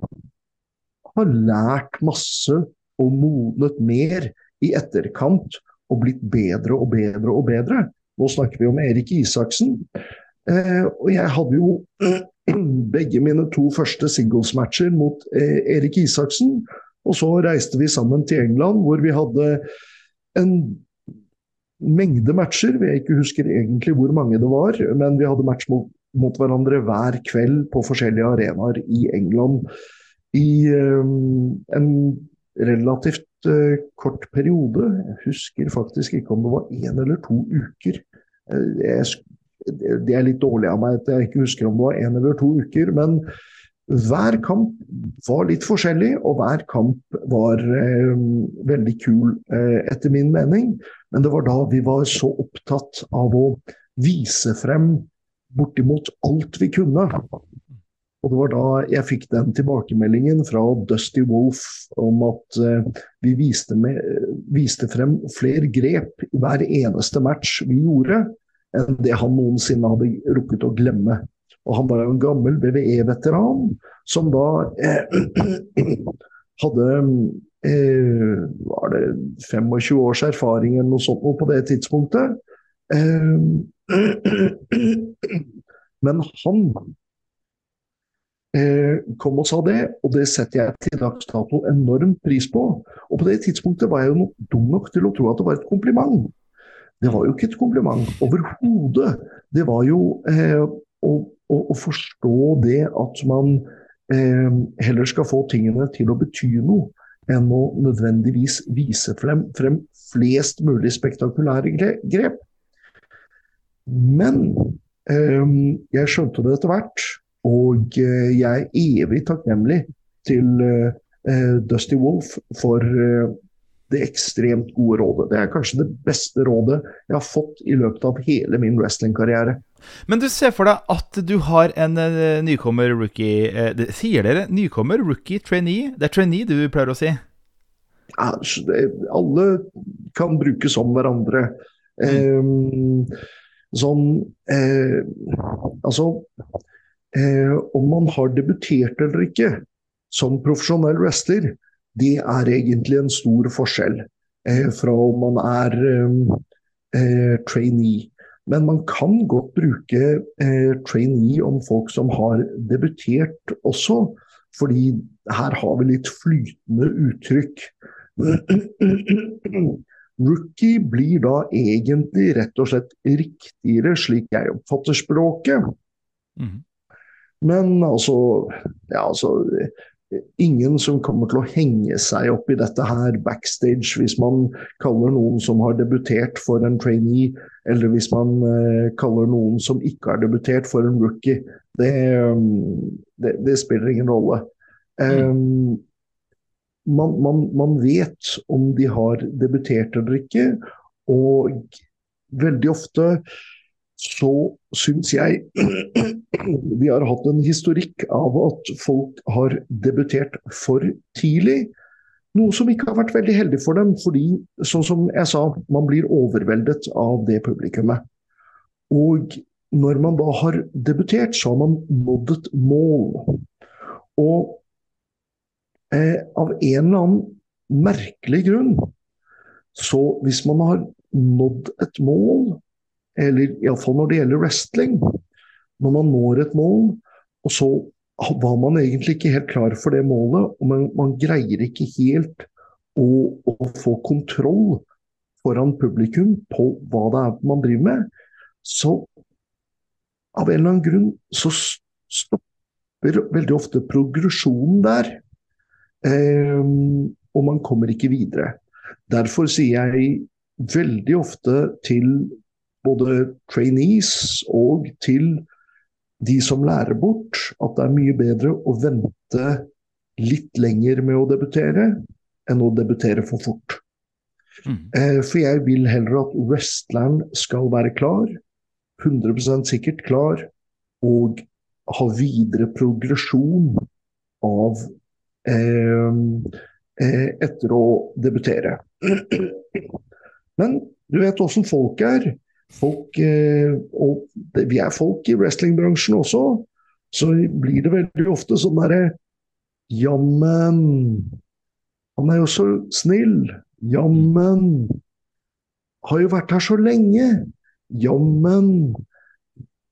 S2: har lært masse og modnet mer i etterkant og blitt bedre og bedre og bedre. Nå snakker vi om Erik Isaksen. Eh, og jeg hadde jo (clears throat) begge mine to første singles-matcher mot eh, Erik Isaksen. Og så reiste vi sammen til England, hvor vi hadde en mengde matcher. Jeg ikke husker egentlig hvor mange det var, men vi hadde match mot, mot hverandre hver kveld på forskjellige arenaer i England i um, en relativt uh, kort periode. Jeg husker faktisk ikke om det var én eller to uker. Jeg det er litt dårlig av meg at jeg ikke husker om det var én eller to uker. Men hver kamp var litt forskjellig, og hver kamp var eh, veldig kul, eh, etter min mening. Men det var da vi var så opptatt av å vise frem bortimot alt vi kunne. Og det var da jeg fikk den tilbakemeldingen fra Dusty Wolf om at eh, vi viste, med, viste frem flere grep i hver eneste match vi gjorde enn det han noensinne hadde rukket å glemme. Og han var jo en gammel BVE-veteran som da eh, (clears throat) hadde eh, var det 25 års erfaring eller noe sånt på det tidspunktet. Eh, (clears throat) men han eh, kom og sa det, og det setter jeg til dags dato enormt pris på. Og på det tidspunktet var jeg jo dum nok til å tro at det var et kompliment. Det var jo ikke et kompliment overhodet. Det var jo eh, å, å, forstå det at man eh, heller skal få tingene til å bety noe, enn å nødvendigvis vise frem, frem flest mulig spektakulære grep. Men eh, jeg skjønte det etter hvert, og eh, jeg er evig takknemlig til eh, Dusty Wolf for det ekstremt gode rådet. Det er kanskje det beste rådet jeg har fått i løpet av hele min wrestlingkarriere.
S1: Men du ser for deg at du har en uh, nykommer rookie det, Sier dere nykommer, rookie, trainee? Det er trainee du pleier å si?
S2: Ja, alle kan brukes om hverandre. Mm. Eh, sånn eh, Altså Om man har debutert eller ikke som profesjonell wrestler, det er egentlig en stor forskjell fra om man er trainee. Men man kan godt bruke eh, trainee om folk som har debutert også, fordi her har vi litt flytende uttrykk. (clears throat) Rookie blir da egentlig rett og slett riktigere, slik jeg oppfatter språket. Mm. Men altså, ja, altså ingen som kommer til å henge seg opp i dette her backstage hvis man kaller noen som har debutert for en trainee, eller hvis man uh, kaller noen som ikke har debutert for en rookie. Det, um, det, det spiller ingen rolle. Um, man, man, man, vet om de har debutert eller ikke, og veldig ofte så syns jeg vi har hatt en historikk av at folk har debutert for tidlig. Noe som ikke har vært veldig heldig for dem, fordi sånn som jeg sa, man blir overveldet av det publikummet. Og når man da har debutert, så har man nådd et mål. Og eh, av en eller annen merkelig grunn, så hvis man har nådd et mål, eller iallfall når det gjelder wrestling. Når man når et mål, og så var man egentlig ikke helt klar for det målet, og man, man greier ikke helt å, å, få kontroll foran publikum på hva det er man driver med, så av en eller annen grunn så stopper veldig ofte progresjonen der. Eh, og man kommer ikke videre. Derfor sier jeg veldig ofte til både trainees og til de som lærer bort, at det er mye bedre å vente litt lenger med å debutere enn å debutere for fort. Mm. Eh, for jeg vil heller at wrestleren skal være klar, 100% sikkert klar, og ha videre progresjon av eh, eh, etter å debutere. (clears throat) Men du vet åssen folk er. Folk, eh, og vi er folk i wrestlingbransjen også, så blir det veldig ofte sånn derre Jammen, han er jo så snill. Jammen. Har jo vært her så lenge. Jammen.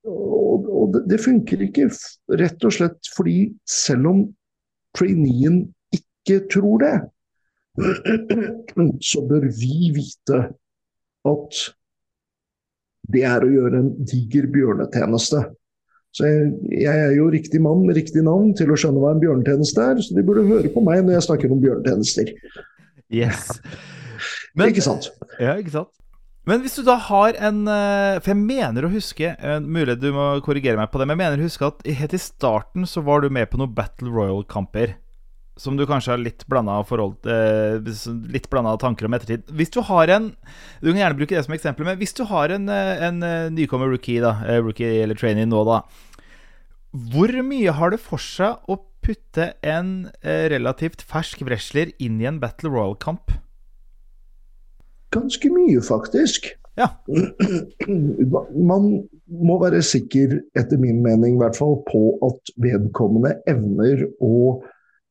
S2: Og, og det, det funker ikke, rett og slett fordi selv om traineen ikke tror det, (clears throat) så bør vi vite at det er å gjøre en diger bjørnetjeneste. Så jeg, jeg, er jo riktig mann med riktig navn til å skjønne hva en bjørnetjeneste er, så de burde høre på meg når jeg snakker om bjørnetjenester.
S1: Yes. (laughs)
S2: Men, ikke sant?
S1: Ja, ikke sant. Men hvis du da har en eh, For jeg mener å huske Mulig du må korrigere meg på det, men jeg mener å huske at helt i starten så var du med på noen Battle Royal-kamper som du kanskje har litt blanda eh, tanker om ettertid. Hvis du har en Du kan gjerne bruke det som eksempel, men hvis du har en, eh, en eh, nykommer rookie, da, eh, rookie eller trainee nå, da Hvor mye har det for seg å putte en relativt fersk wrestler inn i en Battle Royal-kamp?
S2: Ganske mye, faktisk.
S1: Ja. (clears throat)
S2: Man må være sikker, etter min mening i hvert fall, på at vedkommende evner å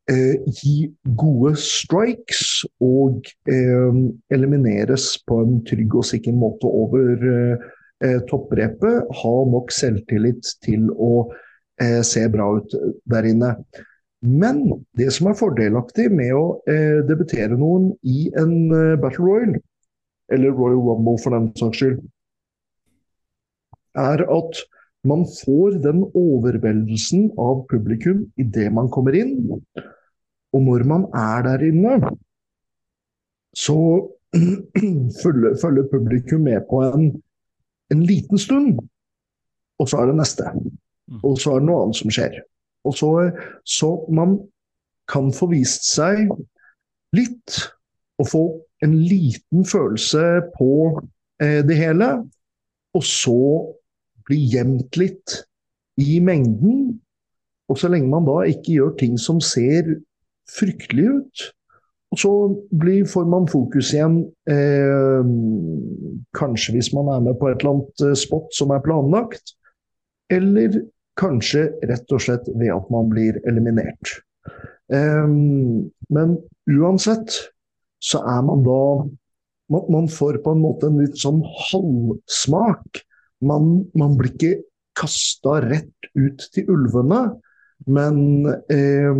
S2: gi gode strikes og eh, elimineres på en trygg og sikker måte over eh, topprepet. Ha nok selvtillit til å eh, se bra ut der inne. Men det som er fordelaktig med å eh, debutere noen i en eh, Battle Royal, eller Royal Rumble for den saks skyld, er at man får den overveldelsen av publikum idet man kommer inn. Og når man er der inne, så (clears throat) følger, følger publikum med på en, en, liten stund. Og så er det neste. Mm. Og så er det noe annet som skjer. Og så, så man kan få vist seg litt, og få en liten følelse på eh, det hele, og så bli gjemt litt i mengden. Og så lenge man da ikke gjør ting som ser fryktelig ut, og så blir, får man fokus igjen, eh, kanskje hvis man er med på et eller annet eh, spot som er planlagt, eller kanskje rett og slett ved at man blir eliminert. Eh, men uansett så er man da man, man, får på en måte en litt sånn halvsmak. Man, man blir ikke kasta rett ut til ulvene, men eh,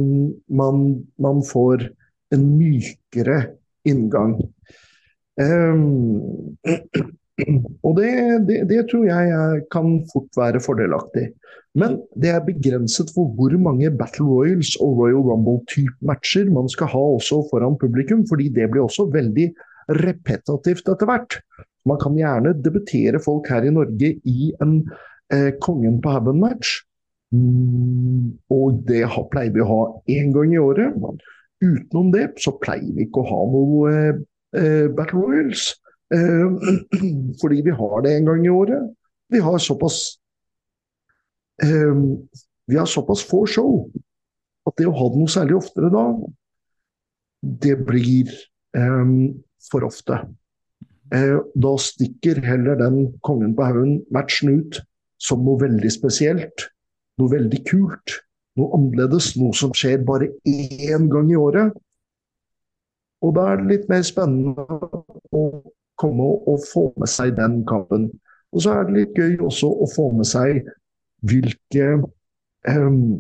S2: man, man, får en mykere inngang. Eh, (clears throat) og det, det, det, tror jeg kan fort være fordelaktig. Men det er begrenset for hvor mange Battle Royals og Royal Rumble-type matcher man skal ha også foran publikum, fordi det blir også veldig repetativt etter hvert. Man kan gjerne debutere folk her i Norge i en eh, Kongen på haugen-match. Mm, og det pleier vi å ha én gang i året. Utenom det så pleier vi ikke å ha noe eh, eh Battle Royals. Eh, (clears throat) fordi vi har det en gang i året. Vi har såpass eh, Vi har såpass få show at det å ha det noe særlig oftere da, det blir eh, for ofte. Eh, da stikker heller den Kongen på haugen-matchen ut som noe veldig spesielt. Noe veldig kult noe annerledes, noe som skjer bare én gang i året. Og da er det litt mer spennende å komme og få med seg den kampen. Og så er det litt gøy også å få med seg hvilke um,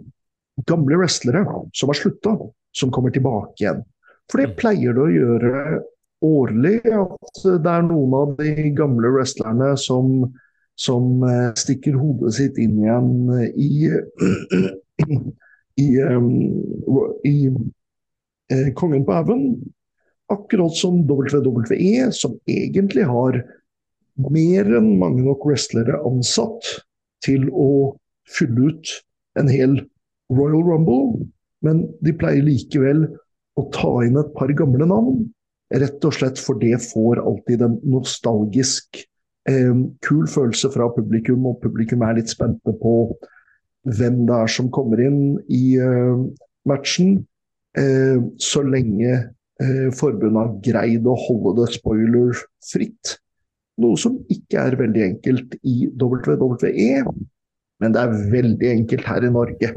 S2: gamle wrestlere som har slutta, som kommer tilbake igjen. For det pleier det å gjøre årlig, at det er noen av de gamle wrestlerne som, som uh, stikker hodet sitt inn igjen i (clears throat) i, i i Kongen på haugen. Akkurat som WWE, som egentlig har mer enn mange nok wrestlere ansatt til å fylle ut en hel Royal Rumble. Men de pleier likevel å ta inn et par gamle navn. Rett og slett for det får alltid en nostalgisk, eh, kul følelse fra publikum, og publikum er litt spente på hvem det er som kommer inn i uh, matchen, uh, så lenge uh, forbundet har greid å holde det spoiler-fritt. Noe som ikke er veldig enkelt i WWE, men det er veldig enkelt her i Norge.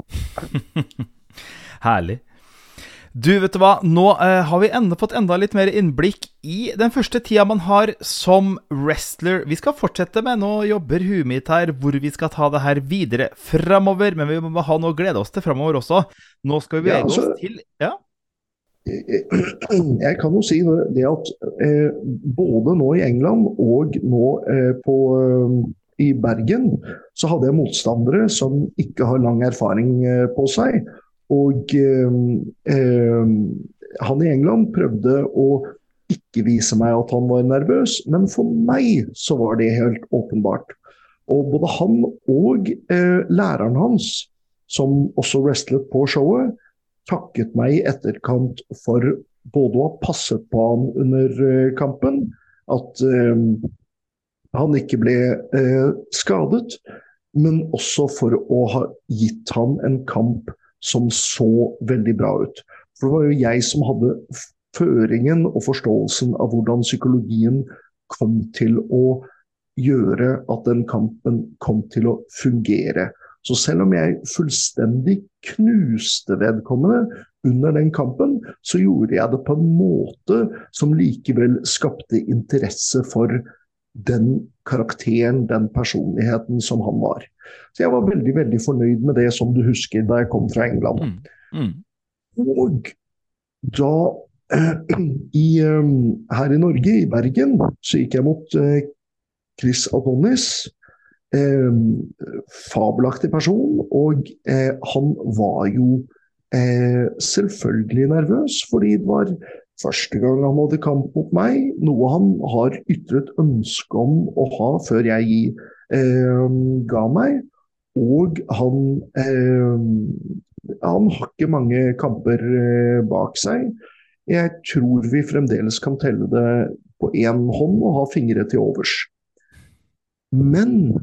S2: (laughs)
S1: Herlig. Du, vet du hva? Nå uh, har vi enda fått enda litt mer innblikk i den første tida man har som wrestler. Vi skal fortsette med Nå jobber huet mitt her hvor vi skal ta det her videre framover. Men vi må ha noe å glede oss til framover også. Nå skal vi bevege ja, altså, oss til Ja? (clears throat)
S2: Jeg kan jo si det at eh, både nå i England og nå eh, på, eh, i Bergen, så hadde jeg motstandere som ikke har lang erfaring eh, på seg. Og eh, eh, han i England prøvde å ikke vise meg at han var nervøs, men for meg så var det helt åpenbart. Og både han og eh, læreren hans, som også wrestlet på showet, takket meg i etterkant for både å ha passet på han under eh, kampen, at eh, han ikke ble eh, skadet, men også for å ha gitt han en kamp som så veldig bra ut. For det var jo jeg som hadde føringen og forståelsen av hvordan psykologien kom til å gjøre at den kampen kom til å fungere. Så selv om jeg fullstendig knuste vedkommende under den kampen, så gjorde jeg det på en måte som likevel skapte interesse for den karakteren, den personligheten som han var. Så jeg var veldig veldig fornøyd med det, som du husker, da jeg kom fra England. Mm. Mm. Og da eh, (clears throat) i, um, her i Norge, i Bergen, så gikk jeg mot eh, Chris Adonis. Eh, fabelaktig person. Og eh, han var jo eh, selvfølgelig nervøs, fordi det var første gang han hadde kamp mot meg, noe han har ytret ønske om å ha før jeg eh, ga meg. Og han, eh, han har ikke mange kamper eh, bak seg. Jeg tror vi fremdeles kan telle det på én hånd og ha fingre til overs. Men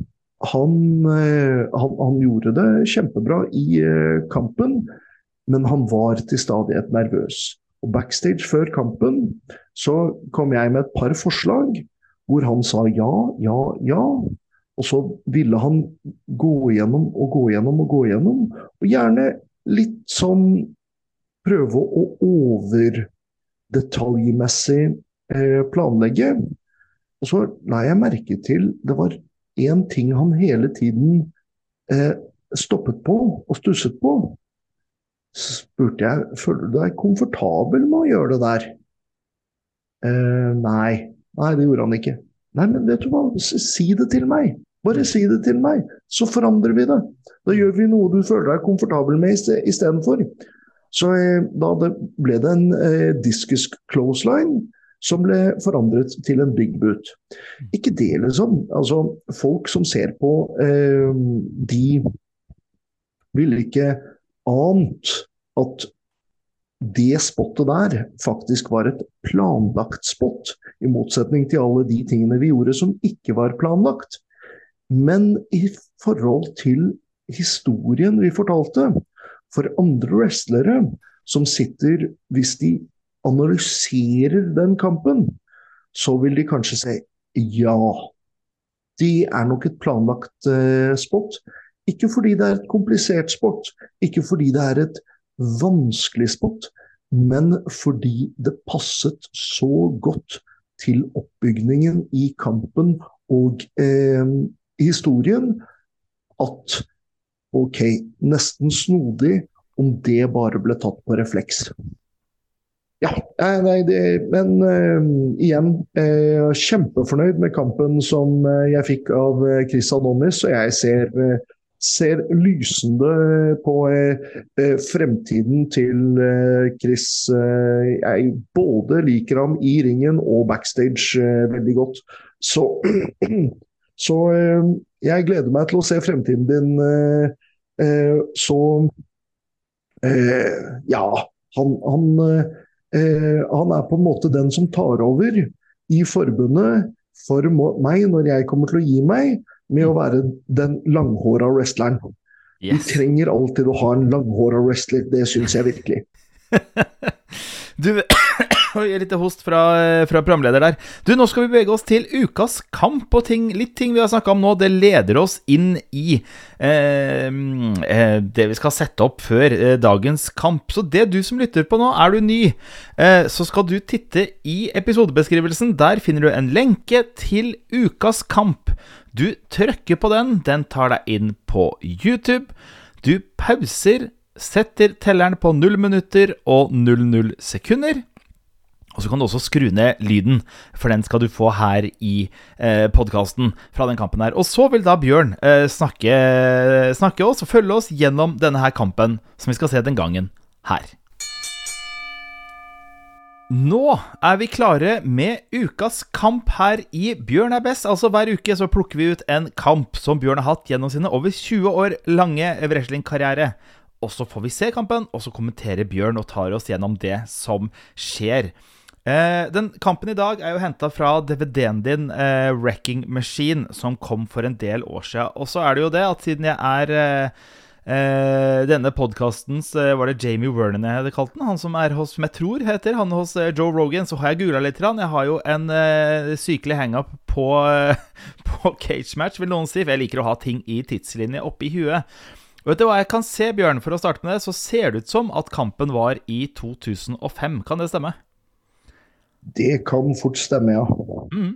S2: han, eh, han, han, gjorde det kjempebra i eh, kampen, men han var til stadighet nervøs. Og Backstage før kampen så kom jeg med et par forslag hvor han sa ja, ja, ja. Og så ville han gå igjennom og gå igjennom og gå igjennom. Og gjerne litt sånn prøve å overdetaljmessig eh, planlegge. Og så la jeg merke til det var én ting han hele tiden eh, stoppet på og stusset på. Så spurte jeg føler du deg komfortabel med å gjøre det der. Eh, nei. Nei, det gjorde han ikke. Nei, men vet du hva, si det til meg. Bare si det til meg, så forandrer vi det. Da gjør vi noe du føler deg komfortabel med istedenfor. Så eh, da det ble det en eh, diskus close line som ble forandret til en big boot. Ikke det, liksom. Altså, folk som ser på, eh, de vil ikke ant at det spottet der faktisk var et planlagt spott, i motsetning til alle de tingene vi gjorde som ikke var planlagt. Men i forhold til historien vi fortalte, for andre wrestlere som sitter Hvis de analyserer den kampen, så vil de kanskje si ja. De er nok et planlagt uh, spot. Ikke fordi det er et komplisert sport, ikke fordi det er et vanskelig spot, men fordi det passet så godt til oppbygningen i kampen og eh, historien at ok, nesten snodig om det bare ble tatt på refleks. Ja, nei, det, men uh, igjen, uh, kjempefornøyd med kampen som uh, jeg fikk av Chris Anonis, Og jeg ser, ser lysende på fremtiden til Chris. jeg både liker ham i ringen og backstage veldig godt. Så, (clears throat) så jeg gleder meg til å se fremtiden din. så ja, han, han eh, han er på en måte den som tar over i forbundet for meg når jeg kommer til å gi meg, med å være den langhåra wrestleren. Yes. Vi trenger alltid å ha en langhåra wrestler, det syns jeg virkelig. (laughs)
S1: du (laughs) Oi, litt host fra, fra, programleder der. Du, Nå skal vi bevege oss til ukas kamp, og ting, litt ting vi har snakka om nå, det leder oss inn i eh, eh, det vi skal sette opp før eh, dagens kamp. Så det du som lytter på nå, er du ny, eh, så skal du titte i episodebeskrivelsen. Der finner du en lenke til ukas kamp. Du trykker på den, den tar deg inn på YouTube. Du pauser setter telleren på 0 minutter og 00 sekunder. Og så kan du også skru ned lyden, for den skal du få her i eh, podkasten fra den kampen her. Og så vil da Bjørn eh, snakke, snakke oss og følge oss gjennom denne her kampen som vi skal se den gangen her. Nå er vi klare med ukas kamp her i Bjørn er best. Altså Hver uke så plukker vi ut en kamp som Bjørn har hatt gjennom sine over 20 år lange wrestlingkarriere. Og så får vi se kampen, og så kommenterer Bjørn og tar oss gjennom det som skjer. Eh, den Kampen i dag er jo henta fra DVD-en din, eh, 'Wrecking Machine', som kom for en del år siden. Og så er det jo det at siden jeg er eh, eh denne podkastens eh, Var det Jamie Vernon jeg hadde kalt den? Han som er hos, som jeg tror heter, han hos eh, Joe Rogan. Så har jeg googla litt. Jeg har jo en sykelig hangup på, (laughs) på cage match, vil noen si. For jeg liker å ha ting i tidslinje oppi huet. Vet du hva jeg kan se, Bjørn? For å starte med det, så ser det ut som at kampen var i 2005. Kan det stemme?
S2: Det kan fort stemme, ja. Mm.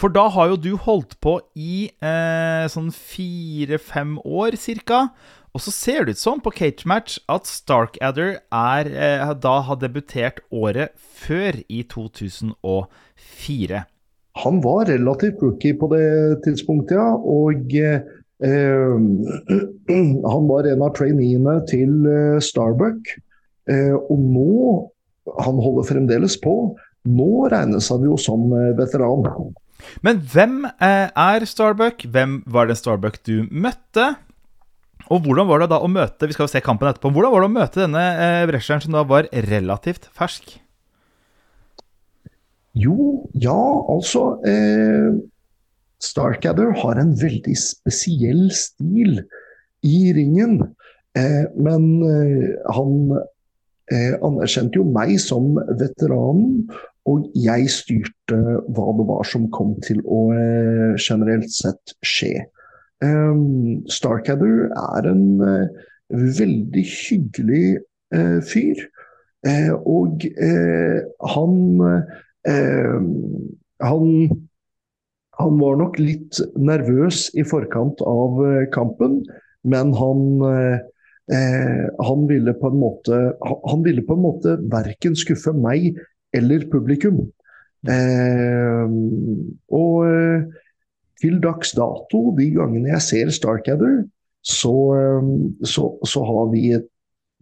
S1: For da har jo du holdt på i eh, sånn fire-fem år cirka. Og så ser det ut som på Cage Match at Starkadder er, eh, da har debutert året før, i 2004.
S2: Han var relativt rookie på det tidspunktet, ja. Og eh, (clears throat) han var en av traineene til eh, Starbuck. Eh, og nå Han holder fremdeles på. Nå regnes han jo som eh, veteran.
S1: Men hvem eh, er Starbuck? Hvem var det Starbuck du møtte? Og hvordan var det da å møte Vi skal jo se kampen etterpå. Hvordan var det å møte denne eh, wrestleren som da var relativt fersk?
S2: Jo, ja, altså eh, Starcadder har en veldig spesiell stil i ringen. Eh, men eh, han eh, anerkjente jo meg som veteranen, og jeg styrte hva det var som kom til å eh, generelt sett skje. Um, Starkadder er en uh, veldig hyggelig uh, fyr. Uh, og han han han var nok litt nervøs i forkant av kampen, men han han ville på en måte han ville på en måte verken skuffe meg eller publikum. og til dags dato, de gangene jeg ser Starkadder, så, um, så, så har vi et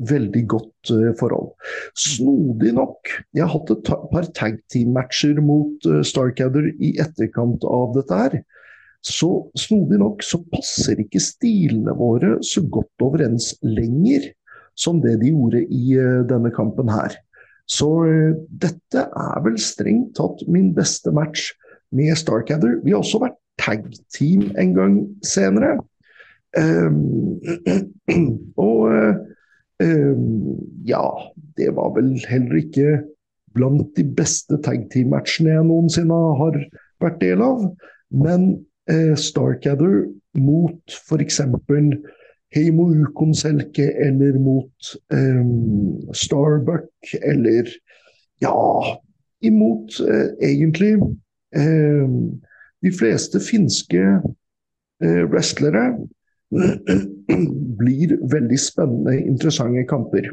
S2: veldig godt uh, forhold. Snodig nok, jeg har hatt et par tag team-matcher mot uh, Starkadder i etterkant av dette her. Så snodig nok så passer ikke stilene våre så godt overens lenger som det de gjorde i uh, denne kampen her. Så dette er vel strengt tatt min beste match med Starcather. Vi har også vært tag-team en gang senere. Um, (clears throat) og um, ja, det var vel heller ikke blant de beste tag-team-matchene jeg noensinne har vært del av. Men uh, Starcather mot f.eks. Heimo Ukonselke eller mot eh, Starbuck eller ja, imot eh, egentlig eh, de fleste finske eh, wrestlere blir veldig spennende, interessante kamper.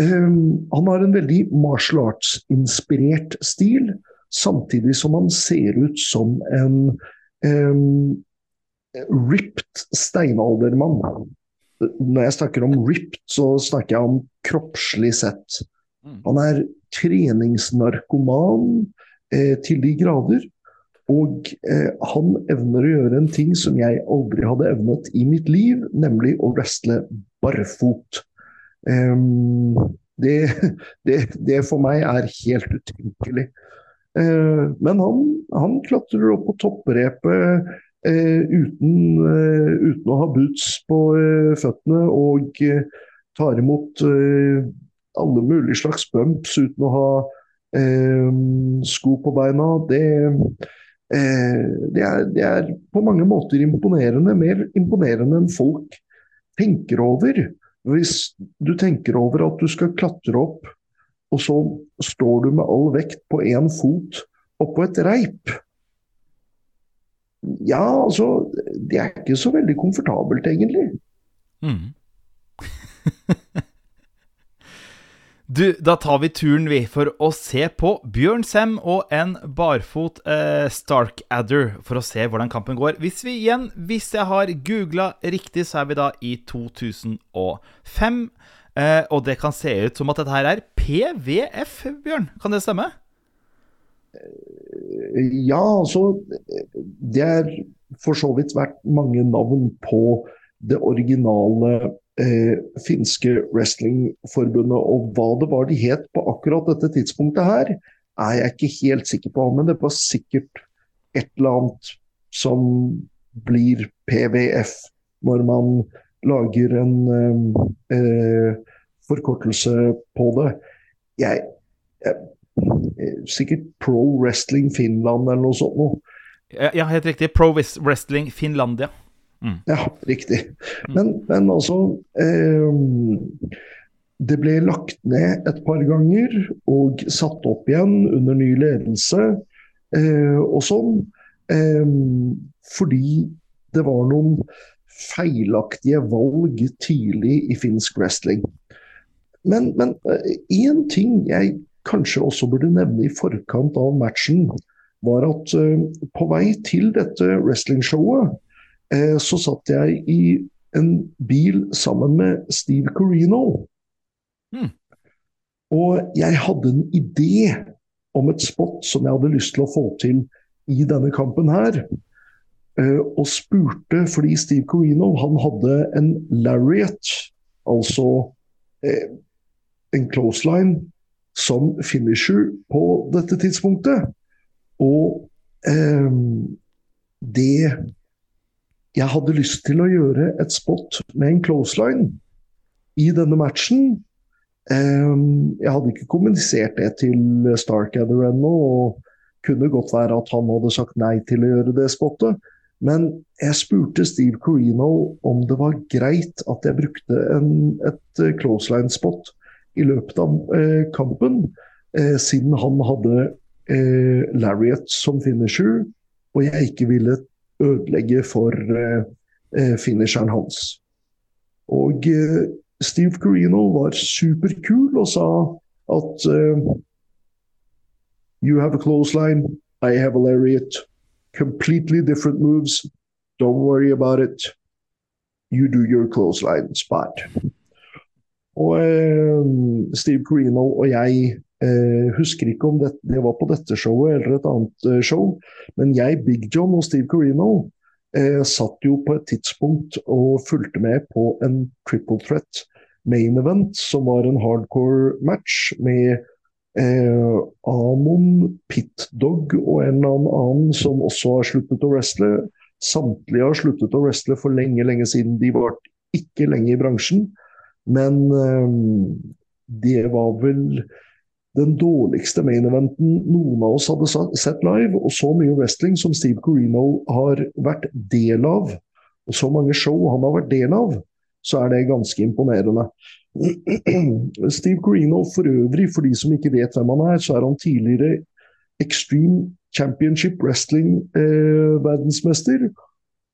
S2: Um, han har en veldig martial arts-inspirert stil, samtidig som han ser ut som en um, ripped steinaldermann. Når jeg snakker om ripped, så snakker jeg om kroppslig sett. Mm. Han er treningsnarkoman eh, til de grader. Og eh, han evner å gjøre en ting som jeg aldri hadde evnet i mitt liv, nemlig å wrestle barfot. Um, det, det, det, for meg er helt utenkelig. Uh, men han, han, klatrer opp på topprepet uten, uh, uten, å ha boots på føttene og tar imot alle mulige slags bumps uten å ha sko på beina. Det Eh, det, er, det, er, på mange måter imponerende. Mer imponerende enn folk tenker over. Hvis du tenker over at du skal klatre opp, og så står du med all vekt på én fot oppå et reip. Ja, altså Det er ikke så veldig komfortabelt, egentlig. Mm. (laughs)
S1: Du, da tar vi turen, vi, for å se på Bjørn Sem og en barfot eh, Starkadder, for å se hvordan kampen går. Hvis vi igjen, hvis jeg har googla riktig, så er vi da i 2005. Eh, og det kan se ut som at dette her er PVF, Bjørn. Kan det stemme?
S2: Ja, altså Det er for så vidt vært mange navn på det originale eh, finske wrestlingforbundet. Og hva det var de het på akkurat dette tidspunktet her, er jeg ikke helt sikker på. Men det var sikkert et eller annet som blir PVF når man lager en eh, eh, forkortelse på det. Jeg, jeg, Sikkert Pro Wrestling Finland eller noe sånt noe.
S1: Ja, helt riktig. Pro Wrestling Finlandia.
S2: Mm. Ja, riktig. Men, men altså eh, Det ble lagt ned et par ganger og satt opp igjen under ny ledelse eh, og sånn. Eh, fordi det var noen feilaktige valg tidlig i finsk wrestling. Men én eh, ting jeg kanskje også burde nevne i forkant av matchen, var at uh, på vei til dette wrestlingshowet Eh, så satt jeg i en bil sammen med Steve Corino. Mm. Og jeg hadde en idé om et spot som jeg hadde lyst til å få til i denne kampen her. uh, og spurte fordi Steve Corino han hadde en lariat, altså en clothesline, som finisher på dette tidspunktet. Og eh, det Jeg hadde lyst til å gjøre et spot med en clothesline i denne matchen. Eh, jeg hadde ikke kommunisert det til Starcather ennå, og kunne godt være at han hadde sagt nei til å gjøre det spottet. Men jeg spurte Steve Corino om det var greit at jeg brukte en, et clothesline-spot i løpet av eh, kampen, eh, siden han hadde eh, Lariat som finisher, og jeg ikke ville ødelegge for finisheren hans. Og Steve Carino var superkul og sa at You have a clothesline, I have a lariat. Completely different moves. Don't worry about it. You do your clothesline spot. Og eh, Steve Carino og jeg eh, husker ikke om det, det, var på dette showet eller et annet eh, show, men jeg, Big John og Steve Carino satt jo på et tidspunkt og fulgte med på en triple threat main event, som var en hardcore match med eh, Amon, Pitdog og en eller annen som også har sluttet å wrestle. Samtlige har sluttet å wrestle for lenge, lenge siden. De var ikke lenge i bransjen. Men um, det var vel den dårligste main-eventen noen av oss hadde sett live. Og så mye wrestling som Steve Corino har vært del av, og så mange show han har vært del av, så er det ganske imponerende. (clears throat) Steve Corino for øvrig, for de som ikke vet hvem han er, så er han tidligere Extreme Championship Wrestling-verdensmester. Eh,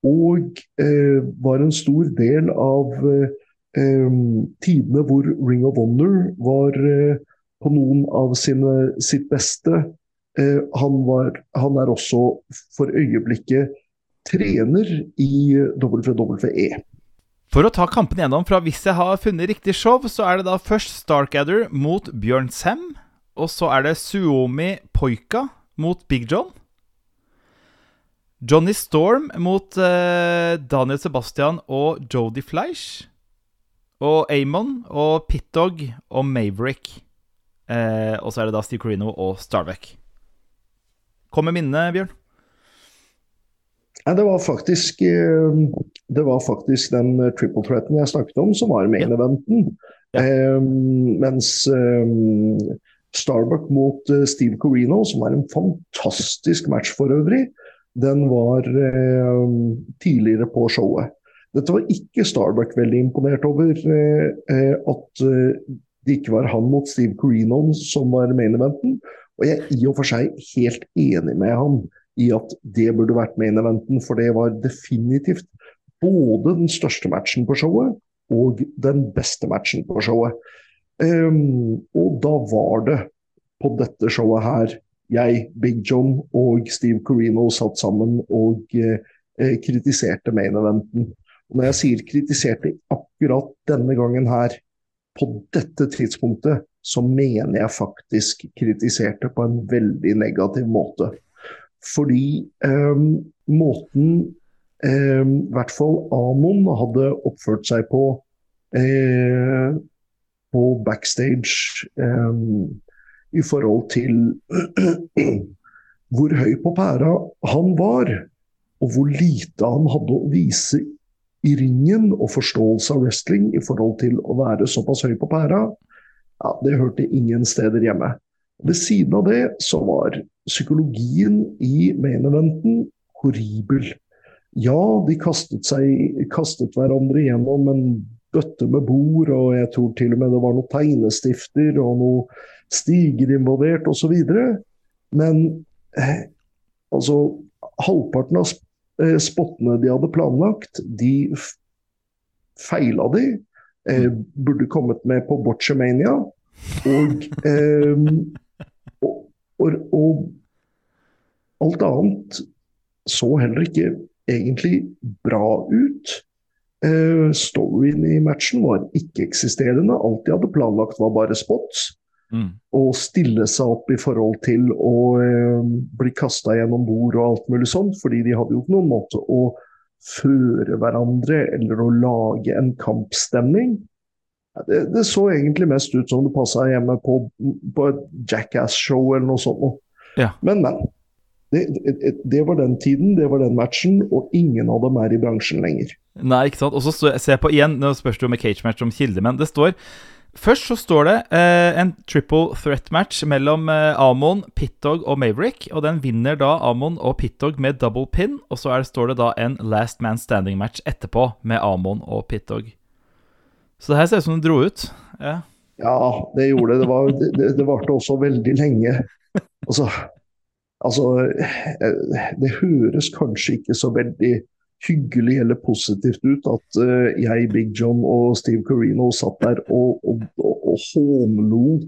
S2: og eh, var en stor del av eh, tidene hvor Ring of Honor var eh, på noen av sine, sitt beste. Eh, han, var, han er også for øyeblikket trener i WWE.
S1: For å ta kampen gjennom fra hvis jeg har funnet riktig show, så er det da først Starkadder mot Bjørn Sem. Og så er det Suomi Poika mot Big John. Johnny Storm mot eh, Daniel Sebastian og Jodie Fleisch. Og Amon og Pitdog og Maverick. Eh, og så er det da Steve Corino og Starbuck. Kom med minnet, Bjørn?
S2: Ja, det var faktisk eh, Det var faktisk den eh, triple threaten jeg snakket om, som var main eventen. Ja. Um, mens eh, Starbuck mot uh, Steve Corino, som er en fantastisk match for øvrig, den var tidligere på showet. Dette var ikke Starbuck veldig imponert over. Eh, eh, at eh, det ikke var han mot Steve Corino som var main eventen. Og jeg er i og for seg helt enig med han i at det burde vært main eventen, for det var definitivt både den største matchen på showet og den beste matchen på showet. Um, og da var det på dette showet her jeg, Big John og Steve Corino satt sammen og eh, kritiserte main eventen. Og når jeg sier kritiserte akkurat denne gangen her, på dette tidspunktet, så mener jeg faktisk kritiserte på en veldig negativ måte. Fordi eh, måten eh, i hvert fall Amon hadde oppført seg på eh, på backstage um, i forhold til hvor høy på pæra han var, og hvor lite han hadde å vise i ringen og forståelse av wrestling i forhold til å være såpass høy på pæra, ja, det hørte ingen steder hjemme. Ved siden av det så var psykologien i main eventen horribel. Ja, de kastet, seg, kastet hverandre gjennom en bøtte med bord, og jeg tror til og med det var noen tegnestifter og noen stiger involvert osv. Men eh, altså halvparten av spottene de hadde planlagt, de feila de. Eh, burde kommet med på Botchamania. Og, eh, og, og, og, alt annet så heller ikke egentlig bra ut. Eh, storyen i matchen var ikke-eksisterende. Alt de hadde planlagt var bare spots. Mm. Og stille seg opp i forhold til å eh, bli kasta gjennom bord og alt mulig sånt. Fordi de hadde jo ikke noen måte å føre hverandre eller å lage en kampstemning. Det, det så egentlig mest ut som det passa hjemme på, på et Jackass-show eller noe sånt. Ja. Men, men. Det, det, det, var den tiden, det var den matchen, og ingen av dem er i bransjen lenger.
S1: Nei, ikke sant. Og så ser jeg på igjen, nå spørs det jo med cage-match om kildemenn. det står Først så står det eh, en triple threat match mellom eh, Amon, Pittog og Maverick. Og den vinner da Amon og Pittog med double pin. Og så det, står det da en last man standing-match etterpå med Amon og Pittog. Så det her ser ut som den dro ut.
S2: Ja, ja det gjorde det. Det, var, det, det varte også veldig lenge. Altså, altså eh, Det høres kanskje ikke så veldig hyggelig eller positivt ut at uh, jeg, Big John og Steve Carino satt der og, og, og, og hånlo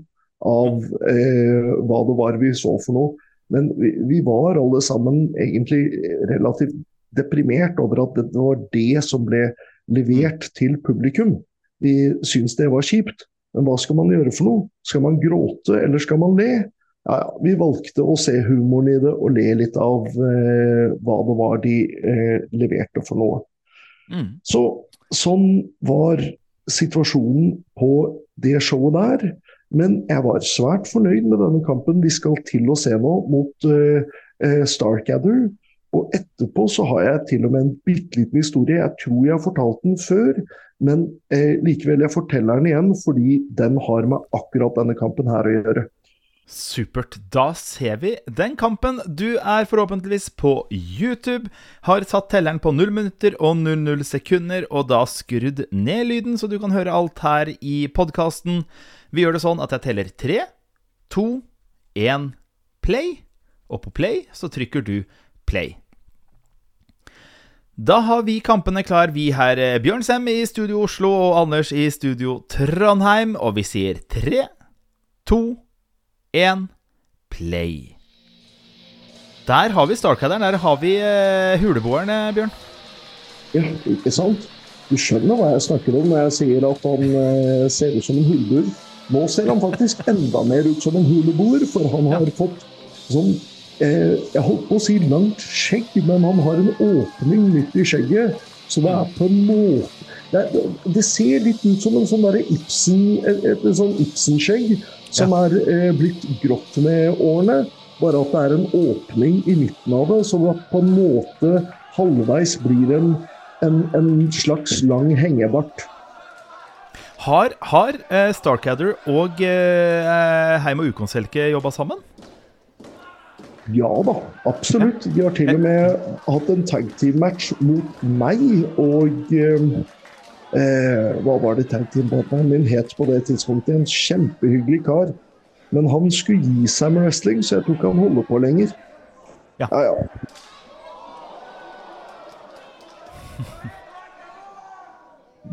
S2: av uh, hva det var vi så for noe. Men vi, vi, var alle sammen egentlig relativt deprimert over at det var det som ble levert til publikum. Vi syntes det var kjipt. Men hva skal man gjøre for noe? Skal man gråte, eller skal man le? Ja, vi valgte å se humoren i det og le litt av eh, hva det var de eh, leverte for noe. Mm. Så sånn var situasjonen på det showet der. Men jeg var svært fornøyd med denne kampen vi skal til å se nå mot eh, eh Og etterpå så har jeg til og med en bitte liten historie. Jeg tror jeg har fortalt den før, men eh, likevel jeg forteller den igjen fordi den har med akkurat denne kampen her å gjøre.
S1: Supert. Da ser vi den kampen. Du er forhåpentligvis på YouTube. Har satt telleren på 0 minutter og 00 sekunder, og da skrudd ned lyden, så du kan høre alt her i podkasten. Vi gjør det sånn at jeg teller tre, to, én, play. Og på play så trykker du play. Da har vi kampene klar, vi her. Eh, Bjørn Sem i studio Oslo og Anders i studio Trondheim. Og vi sier tre, to, én, play. Der har vi Starcaderen. Der har vi uh, huleboeren, eh, Bjørn.
S2: Ja, ikke sant? Du skjønner hva jeg snakker om når jeg sier at han uh, ser ut som en huleboer. Nå ser han faktisk (laughs) enda mer ut som en huleboer, for han har ja. fått sånn eh, Jeg holdt på å si langt skjegg, men han har en åpning midt i skjegget. Så det er på en måte Det, det ser litt ut som en sånn Ibsen, et, et, et sånn Ibsen-skjegg som ja. er eh, blitt grått med årene. Bare at det er en åpning i midten av det, som at på en måte halvveis blir en, en, en slags lang hengebart.
S1: Har, har eh, Starcadder og eh, Heim og Ukonselke jobba sammen?
S2: Ja da, absolutt. De har til og med hatt en tag team-match mot meg og eh, Eh, hva var det tag team-partneren min het på det tidspunktet? En kjempehyggelig kar. Men han skulle gi seg med wrestling, så jeg tror ikke han holder på lenger. Ja, ja. ja.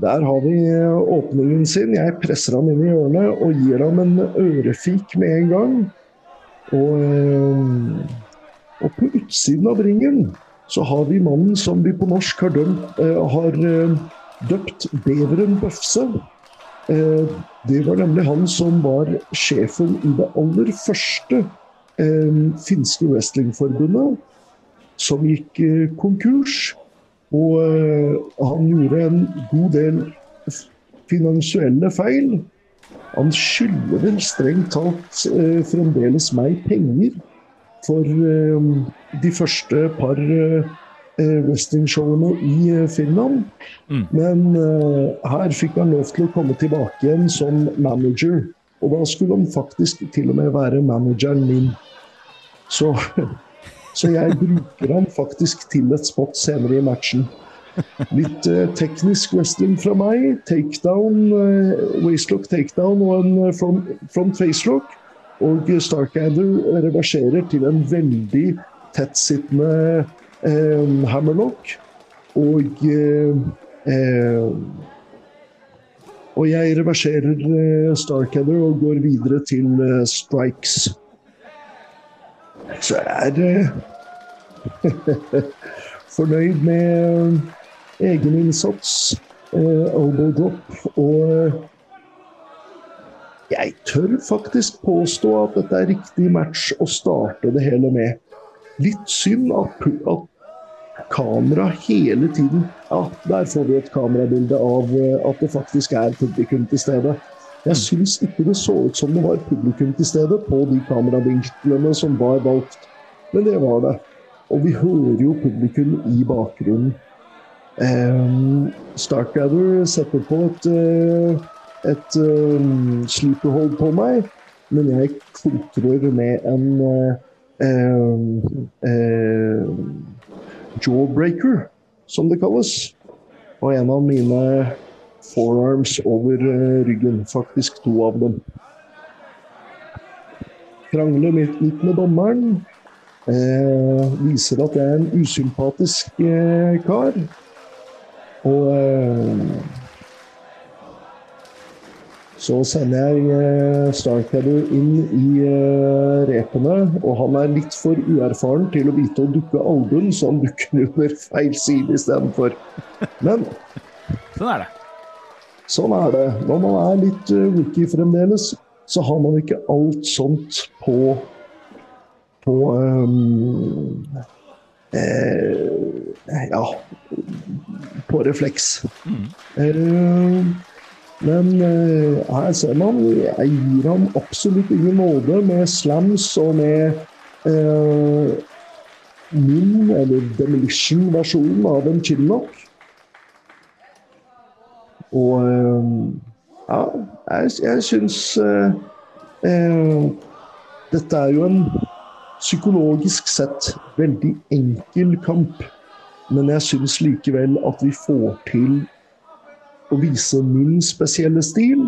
S2: Der har vi eh, åpningen sin. Jeg presser ham inn i hjørnet og gir ham en ørefik med en gang. Og, eh, og på utsiden av ringen så har vi mannen som vi på norsk har dømt eh, har døpt Beveren Bøfse. Eh, det var nemlig han som var sjefen i det aller første eh, finske wrestlingforbundet, som gikk eh, konkurs. Og han gjorde en god del finansielle feil. Han skylder vel strengt talt fremdeles meg penger for de første par Eh, westernshowene i eh, Finland. Mm. Men uh, her fikk han lov til å komme tilbake igjen som manager. Og da skulle han faktisk til og med være manageren min. Så, (laughs) så jeg bruker han faktisk til et spot senere i matchen. Litt uh, teknisk wrestling fra meg. Takedown, uh, waistlock takedown og en front, front facelock. Og Starkadder reverserer til en veldig tettsittende eh, Hammerlock. Og eh, og jeg reverserer eh, Starcadder og går videre til eh, Strikes. Så jeg er eh, (laughs) fornøyd med egeninnsats, eh, elbow drop og jeg tør faktisk påstå at dette er riktig match å starte det hele med. Litt synd at, at kamera hele tiden Ja, der får vi et kamerabilde av eh, at det faktisk er publikum til stede. Jeg syns ikke det så ut som det var publikum til stede på de kameravinklene som var valgt. Men det var det. Og vi hører jo publikum i bakgrunnen. Um, Starkgather setter på et, uh, et um, sleeperhold på meg, men jeg kontrer med en jawbreaker, som det kalles. Og en av mine forearms over ryggen. Faktisk to av dem. Krangler litt med dommeren. Eh, viser at jeg er en usympatisk eh, kar. Og eh, så sender jeg Starcadder inn i eh, repene, og han er litt for uerfaren til å vite å dukke albuen, så han dukker under feil side istedenfor. Men
S1: Sånn er det.
S2: Sånn er det. Når man er litt rookie fremdeles, så har man ikke alt sånt på på um, eh, Ja på refleks. Mm. Uh, men uh, her ser man jeg gir ham absolutt ingen nåde med slams og med uh, min, eller demolition-versjonen av en chinlock. Og ja, jeg, jeg syns Dette er jo en psykologisk sett veldig enkel kamp. Men jeg syns likevel at vi får til å vise min spesielle stil.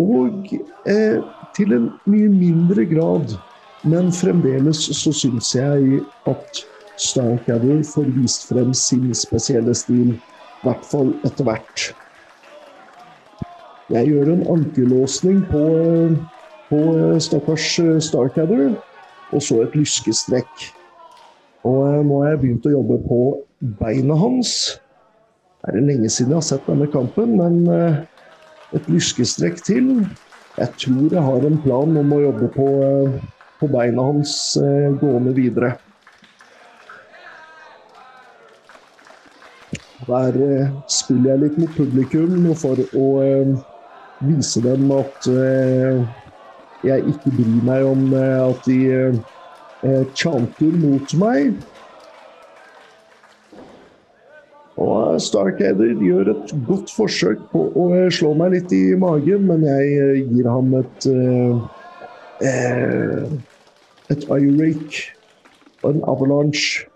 S2: Og eh, til en mye mindre grad. Men fremdeles så syns jeg at Starcadder får vist frem sin spesielle stil. I hvert fall etter hvert. Jeg gjør en ankelåsning på, på stakkars Starcadder, og så et lyskestrekk. Og nå har jeg begynt å jobbe på beina hans. Det er lenge siden jeg har sett denne kampen, men et lyskestrekk til. Jeg tror jeg har en plan om å jobbe på, på beina hans gående videre. Der spiller jeg litt mot publikum for å vise dem at jeg ikke bryr meg om at de uh, chanter mot meg. Og Starkader gjør et godt forsøk på å slå meg litt i magen, men jeg gir ham et et eye-rake og en avalanche.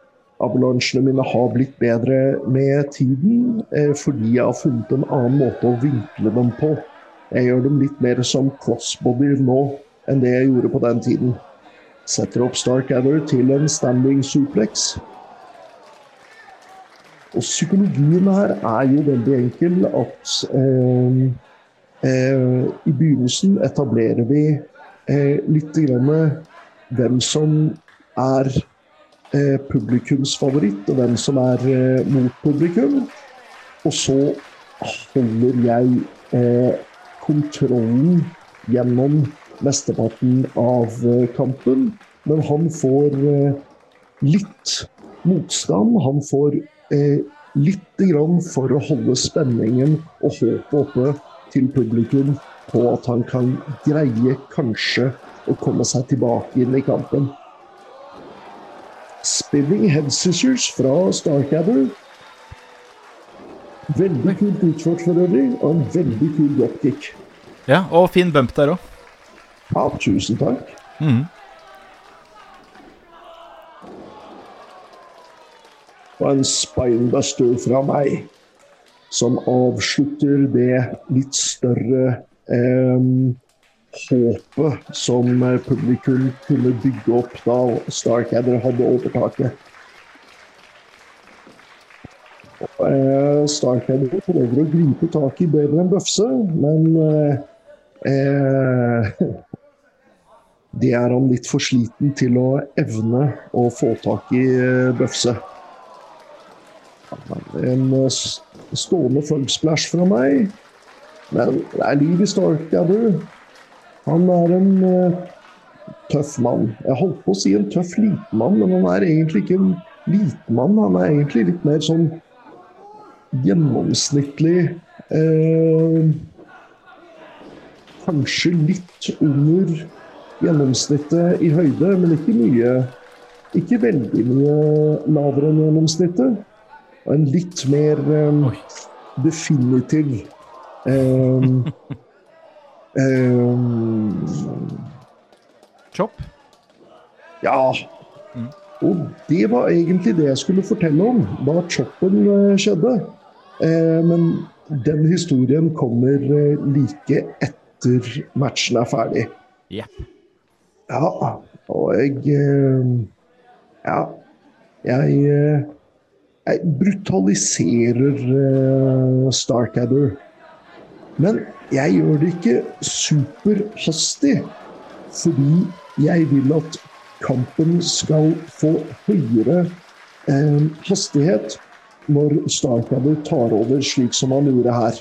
S2: Avalansjene mine har blitt bedre med tiden fordi jeg har funnet en annen måte å vinkle dem på. Jeg gjør dem litt mer som crossbody nå enn det jeg gjorde på den tiden. Setter opp Starcadder til en standing suplex. Og psykologien her er jo veldig enkel at eh, eh, i begynnelsen etablerer vi eh, litt grann hvem som er eh, publikums favoritt, og hvem som er eh, mot publikum. Og så holder jeg eh, kontrollen gjennom mesteparten av kampen. Men han får litt motstand. Han får lite grann for å holde spenningen og håpet oppe til publikum på at han kan greie kanskje å komme seg tilbake inn i kampen. Spinning head scissors fra Starcadder. Veldig kult utført for øvrig, og en veldig kul dropkick.
S1: Ja, og fin bump der òg.
S2: Ja, tusen takk.
S1: Mm.
S2: Og en spinebuster fra meg, som avslutter det litt større eh, håpet som publikum kunne bygge opp da Starcadder hadde overtaket. Eh, Starcadder prøver å gripe tak i bedre enn Bøfse, men eh, (laughs) det er han litt for sliten til å evne å få tak i eh, Bøfse. En stående fug splash fra meg, men det er liv i du. Han er en uh, tøff mann. Jeg holdt på å si en tøff liten mann, men han er egentlig ikke en liten mann. Han er egentlig litt mer sånn gjennomsnittlig eh, Kanskje litt under gjennomsnittet i høyde, men ikke mye Ikke veldig mye lavere enn gjennomsnittet. Og en litt mer um, definitiv um, (laughs)
S1: Chop?
S2: Ja. Mm. Og det var egentlig det jeg skulle fortelle om da choppen uh, skjedde. Uh, men den historien kommer uh, like etter matchen er ferdig.
S1: Yep.
S2: Ja, og jeg Ja. Jeg, jeg brutaliserer uh, Starcadder. Men jeg gjør det ikke superhastig, fordi jeg vil at kampen skal få høyere hastighet når Starcadder tar over slik som han gjorde her.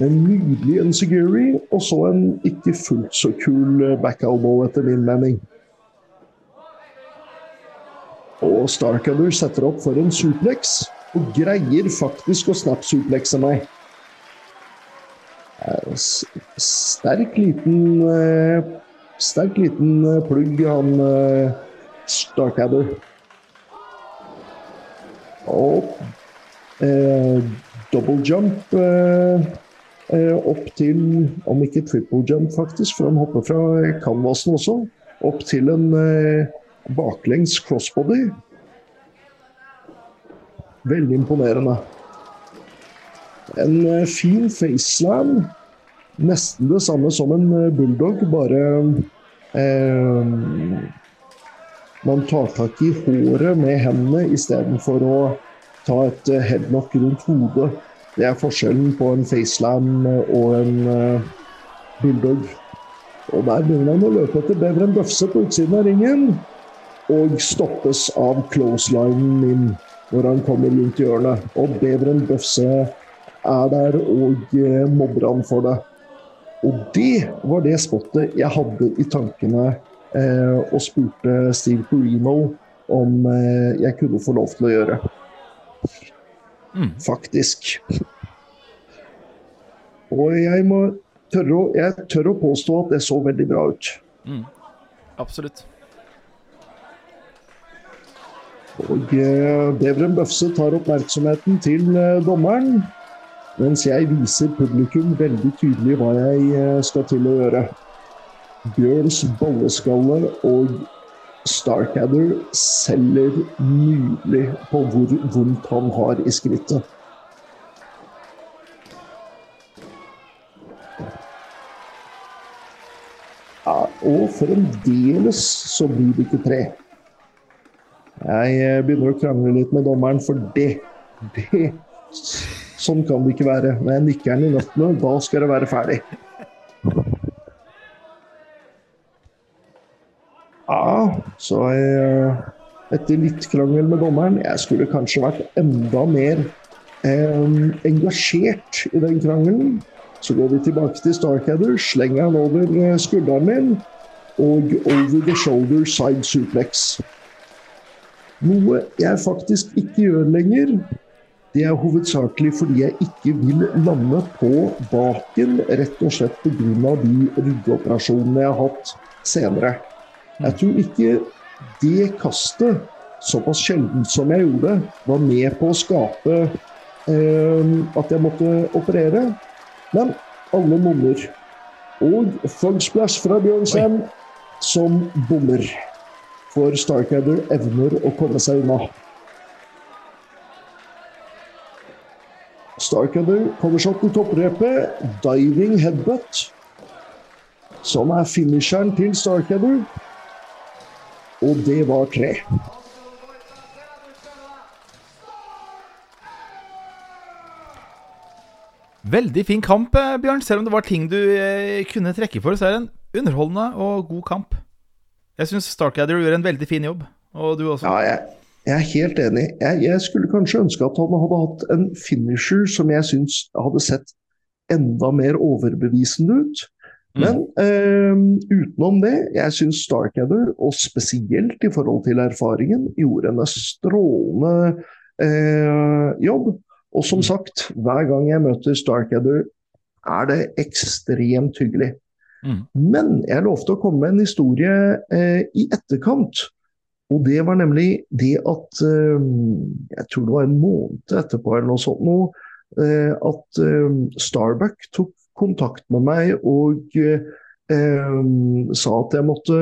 S2: En nydelig Enziguri, og så en ikke fullt så kul eh, backalbow, etter min mening. Og Starcadder setter opp for en suplex, og greier faktisk å snap-suplexe meg. Sterk liten eh, Sterk liten eh, plugg, han Starcadder. Og eh, double jump Eh, opp til, om ikke triple jump faktisk, for han hopper fra canvasen også, opp til en eh, baklengs crossbody. Veldig imponerende. En eh, fin facelam. Nesten det samme som en bulldog, bare eh, Man tar tak i håret med hendene istedenfor å ta et headlock rundt hodet. Det er forskjellen på en facelam og en uh, bulldog. Og der begynner han å løpe etter Beveren Bøfse på utsiden av ringen. Og stoppes av closelinen min når han kommer rundt hjørnet. Og Beveren Bøfse er der og uh, mobber han for det. Og det var det spottet jeg hadde i tankene uh, og spurte Steve Perino om jeg kunne få lov til å gjøre. Mm. Faktisk. Og jeg må tørre å, jeg tør å påstå at det så veldig bra ut. Mm.
S1: Absolutt.
S2: Og eh, Beveren Bøfse tar oppmerksomheten til eh, dommeren, mens jeg viser publikum veldig tydelig hva jeg eh, skal til å gjøre. Bjørns bolleskalle og Starcadder selger nydelig på hvor vondt han har i skrittet. Ja, og fremdeles så blir det ikke tre. Jeg eh, begynner å krangle litt med dommeren, for det, det Sånn kan det ikke være. Når jeg nikker den i nøttene, da skal det være ferdig. Ja, så jeg, etter litt krangel med dommeren Jeg skulle kanskje vært enda mer eh, engasjert i den krangelen. Så går vi tilbake til Starcadder, slenger han over eh, skulderen min og over the shoulder side suplex. Noe jeg faktisk ikke gjør lenger. Det er hovedsakelig fordi jeg ikke vil lande på baken, rett og slett pga. de ryggoperasjonene jeg har hatt senere. Jeg tror ikke det kastet, såpass sjeldent som jeg gjorde, var med på å skape eh, at jeg måtte operere. Men alle monner. Og Fugsplash fra Bjørnsen som bommer. For Starcadder evner å komme seg unna. Starcadder kommer seg opp til topprepet. Diving headbutt. Som er finisheren til Starcadder og det var tre.
S1: Veldig fin kamp, eh, Bjørn. Selv om det var ting du eh, kunne trekke for, så er det en underholdende og god kamp. Jeg syns Starcadder gjør en veldig fin jobb, og du også.
S2: Ja, jeg, jeg er helt enig. Jeg, jeg, skulle kanskje ønske at han hadde hatt en finisher som jeg syns hadde sett enda mer overbevisende ut. Mm. Men eh, utenom det, jeg syns Starcadder, og spesielt i forhold til erfaringen, gjorde en strålende eh, jobb. Og som mm. sagt, hver gang jeg møter Starcadder er det ekstremt hyggelig. Mm. Men jeg lovte å komme med en historie eh, i etterkant. Og det var nemlig det at eh, Jeg tror det var en måned etterpå eller noe sånt nå, eh, at eh, Starbuck tok kontakt med meg og eh, sa at jeg måtte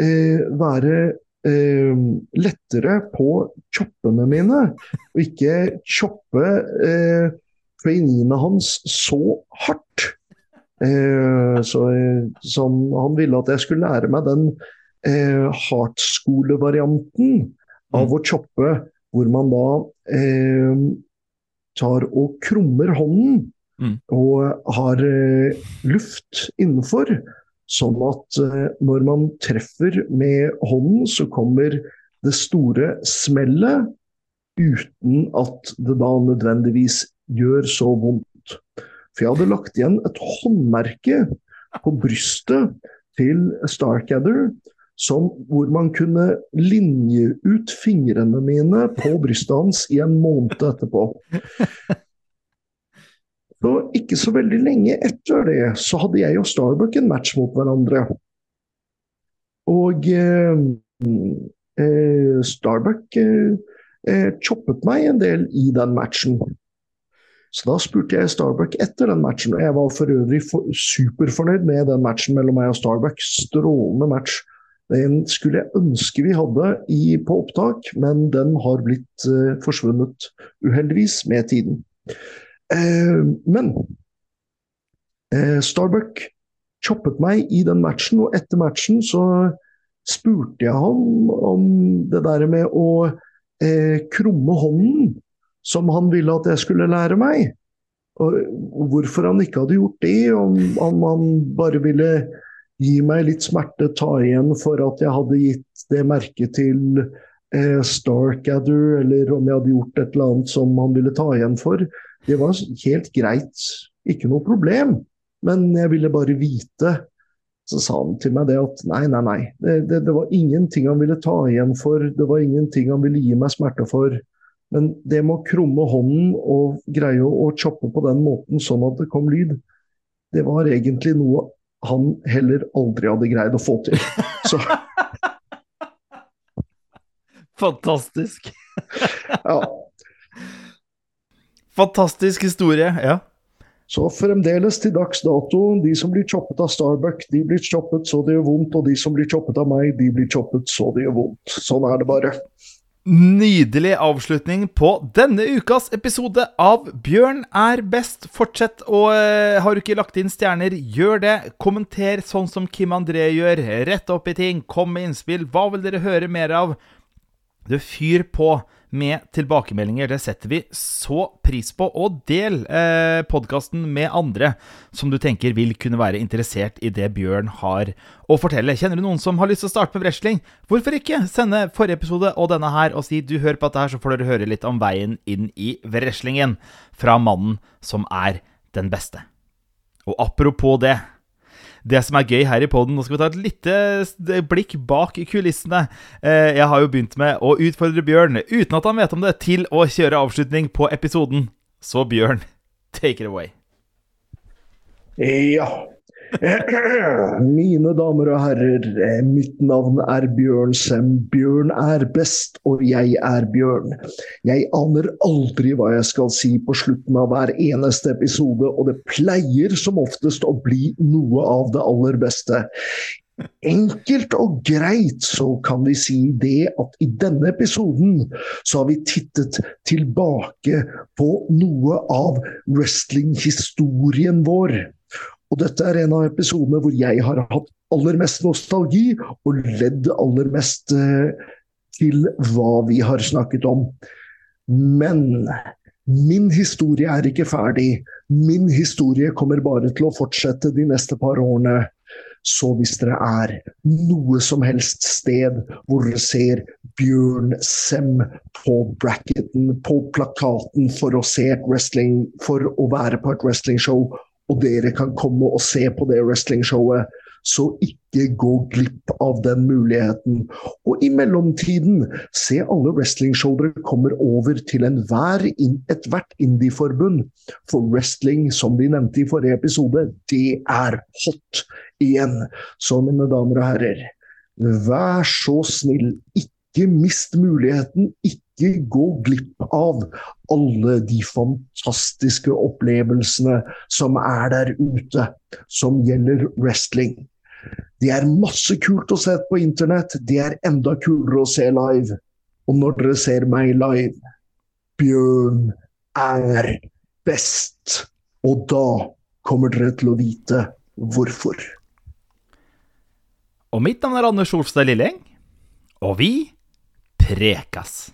S2: eh, være lettere på choppene mine, og ikke choppe eh, traineene hans så hardt. Eh, så, som han ville at jeg skulle lære meg den eh, hardtskole-varianten av mm. å choppe, hvor man da eh, tar og krummer hånden mm. og har eh, luft innenfor. Sånn at eh, når man treffer med hånden, så kommer det store smellet uten at det da nødvendigvis gjør så vondt. For jeg hadde lagt igjen et håndmerke på brystet til Starkadder som, hvor man kunne linje ut fingrene mine på brystet hans i en måned etterpå. Så ikke så veldig lenge etter det så hadde jeg og Starbuck en match mot hverandre. Og eh, eh, Starbuck eh, eh choppet meg en del i den matchen. Så da spurte jeg Starbuck etter den matchen, og jeg var for øvrig for, superfornøyd med den matchen mellom meg og Starbuck. Strålende match. Den skulle jeg ønske vi hadde i, på opptak, men den har blitt uh, forsvunnet, uheldigvis, med tiden. Uh, men uh, Starbuck choppet meg i den matchen, og etter matchen så spurte jeg ham om det der med å krumme hånden som han ville at jeg skulle lære meg. Og hvorfor han ikke hadde gjort det, om, om han bare ville gi meg litt smerte, ta igjen for at jeg hadde gitt det merket til eh, Starkadder, eller om jeg hadde gjort et eller annet som han ville ta igjen for. Det var helt greit, ikke noe problem. Men jeg ville bare vite. Så sa han til meg det at nei, nei, nei. Det, det, det var ingenting han ville ta igjen for. Det var ingenting han ville gi meg smerte for. Men det med å krumme hånden og greie å, choppe på den måten sånn at det kom lyd, det var egentlig noe han heller aldri hadde greid å få til. Så. (laughs)
S1: Fantastisk.
S2: ja.
S1: Fantastisk historie, ja.
S2: Så fremdeles til dags dato, de som blir choppet av Starbuck, de blir choppet så det gjør vondt, og de som blir choppet av meg, de blir choppet så det gjør vondt. Sånn er det bare.
S1: Nydelig avslutning på denne ukas episode av Bjørn er best. Fortsett, og uh, har du ikke lagt inn stjerner, gjør det. Kommenter sånn som Kim André gjør. Rett opp i ting. Kom med innspill. Hva vil dere høre mer av? Du fyr på med tilbakemeldinger. Det setter vi så pris på. Og del eh, podkasten med andre som du tenker vil kunne være interessert i det Bjørn har å fortelle. Kjenner du noen som har lyst til å starte med wrestling? Hvorfor ikke sende forrige episode og denne her og si du hører på dette her, så får dere høre litt om veien inn i wrestlingen fra mannen som er den beste. Og apropos det det som er gøy her i poden Nå skal vi ta et lite blikk bak kulissene. Eh, jeg har jo begynt med å utfordre Bjørn, uten at han vet om det, til å kjøre avslutning på episoden. Så Bjørn, take it away.
S2: Ja. (clears throat) Mine damer og herrer, eh, mitt navn er Bjørn Sem. Bjørn er best, og jeg er Bjørn. Jeg aner aldri hva jeg skal si på slutten av hver eneste episode, og det pleier som oftest å bli noe av det aller beste. Enkelt og greit så kan vi si det at i denne episoden så har vi tittet tilbake på noe av wrestlinghistorien vår. Og dette er en av episodene hvor jeg har hatt aller mest nostalgi og ledd aller mest eh, til hva vi har snakket om. Men min historie er ikke ferdig. Min historie kommer bare til å fortsette de neste par årene. Så hvis dere er noe som helst sted hvor dere ser Bjørn Sem på bracketen, på plakaten for å se et wrestling, for å være på et wrestlingshow, og dere kan komme og se på det wrestlingshowet. Så ikke gå glipp av den muligheten. Og i mellomtiden, se alle wrestlingshow dere kommer over til enhver ethvert indieforbund. For wrestling, som vi nevnte i forrige episode, det er hot igjen. Så mine damer og herrer, vær så snill, ikke mist muligheten. Ikke ikke gå glipp av alle de fantastiske opplevelsene som er der ute, som gjelder wrestling. Det er masse kult å se på internett, det er enda kulere å se live. Og når dere ser meg live Bjørn er best. Og da kommer dere til å vite hvorfor.
S1: Og mitt navn er Anders Olstad Lilleng, og vi prekas.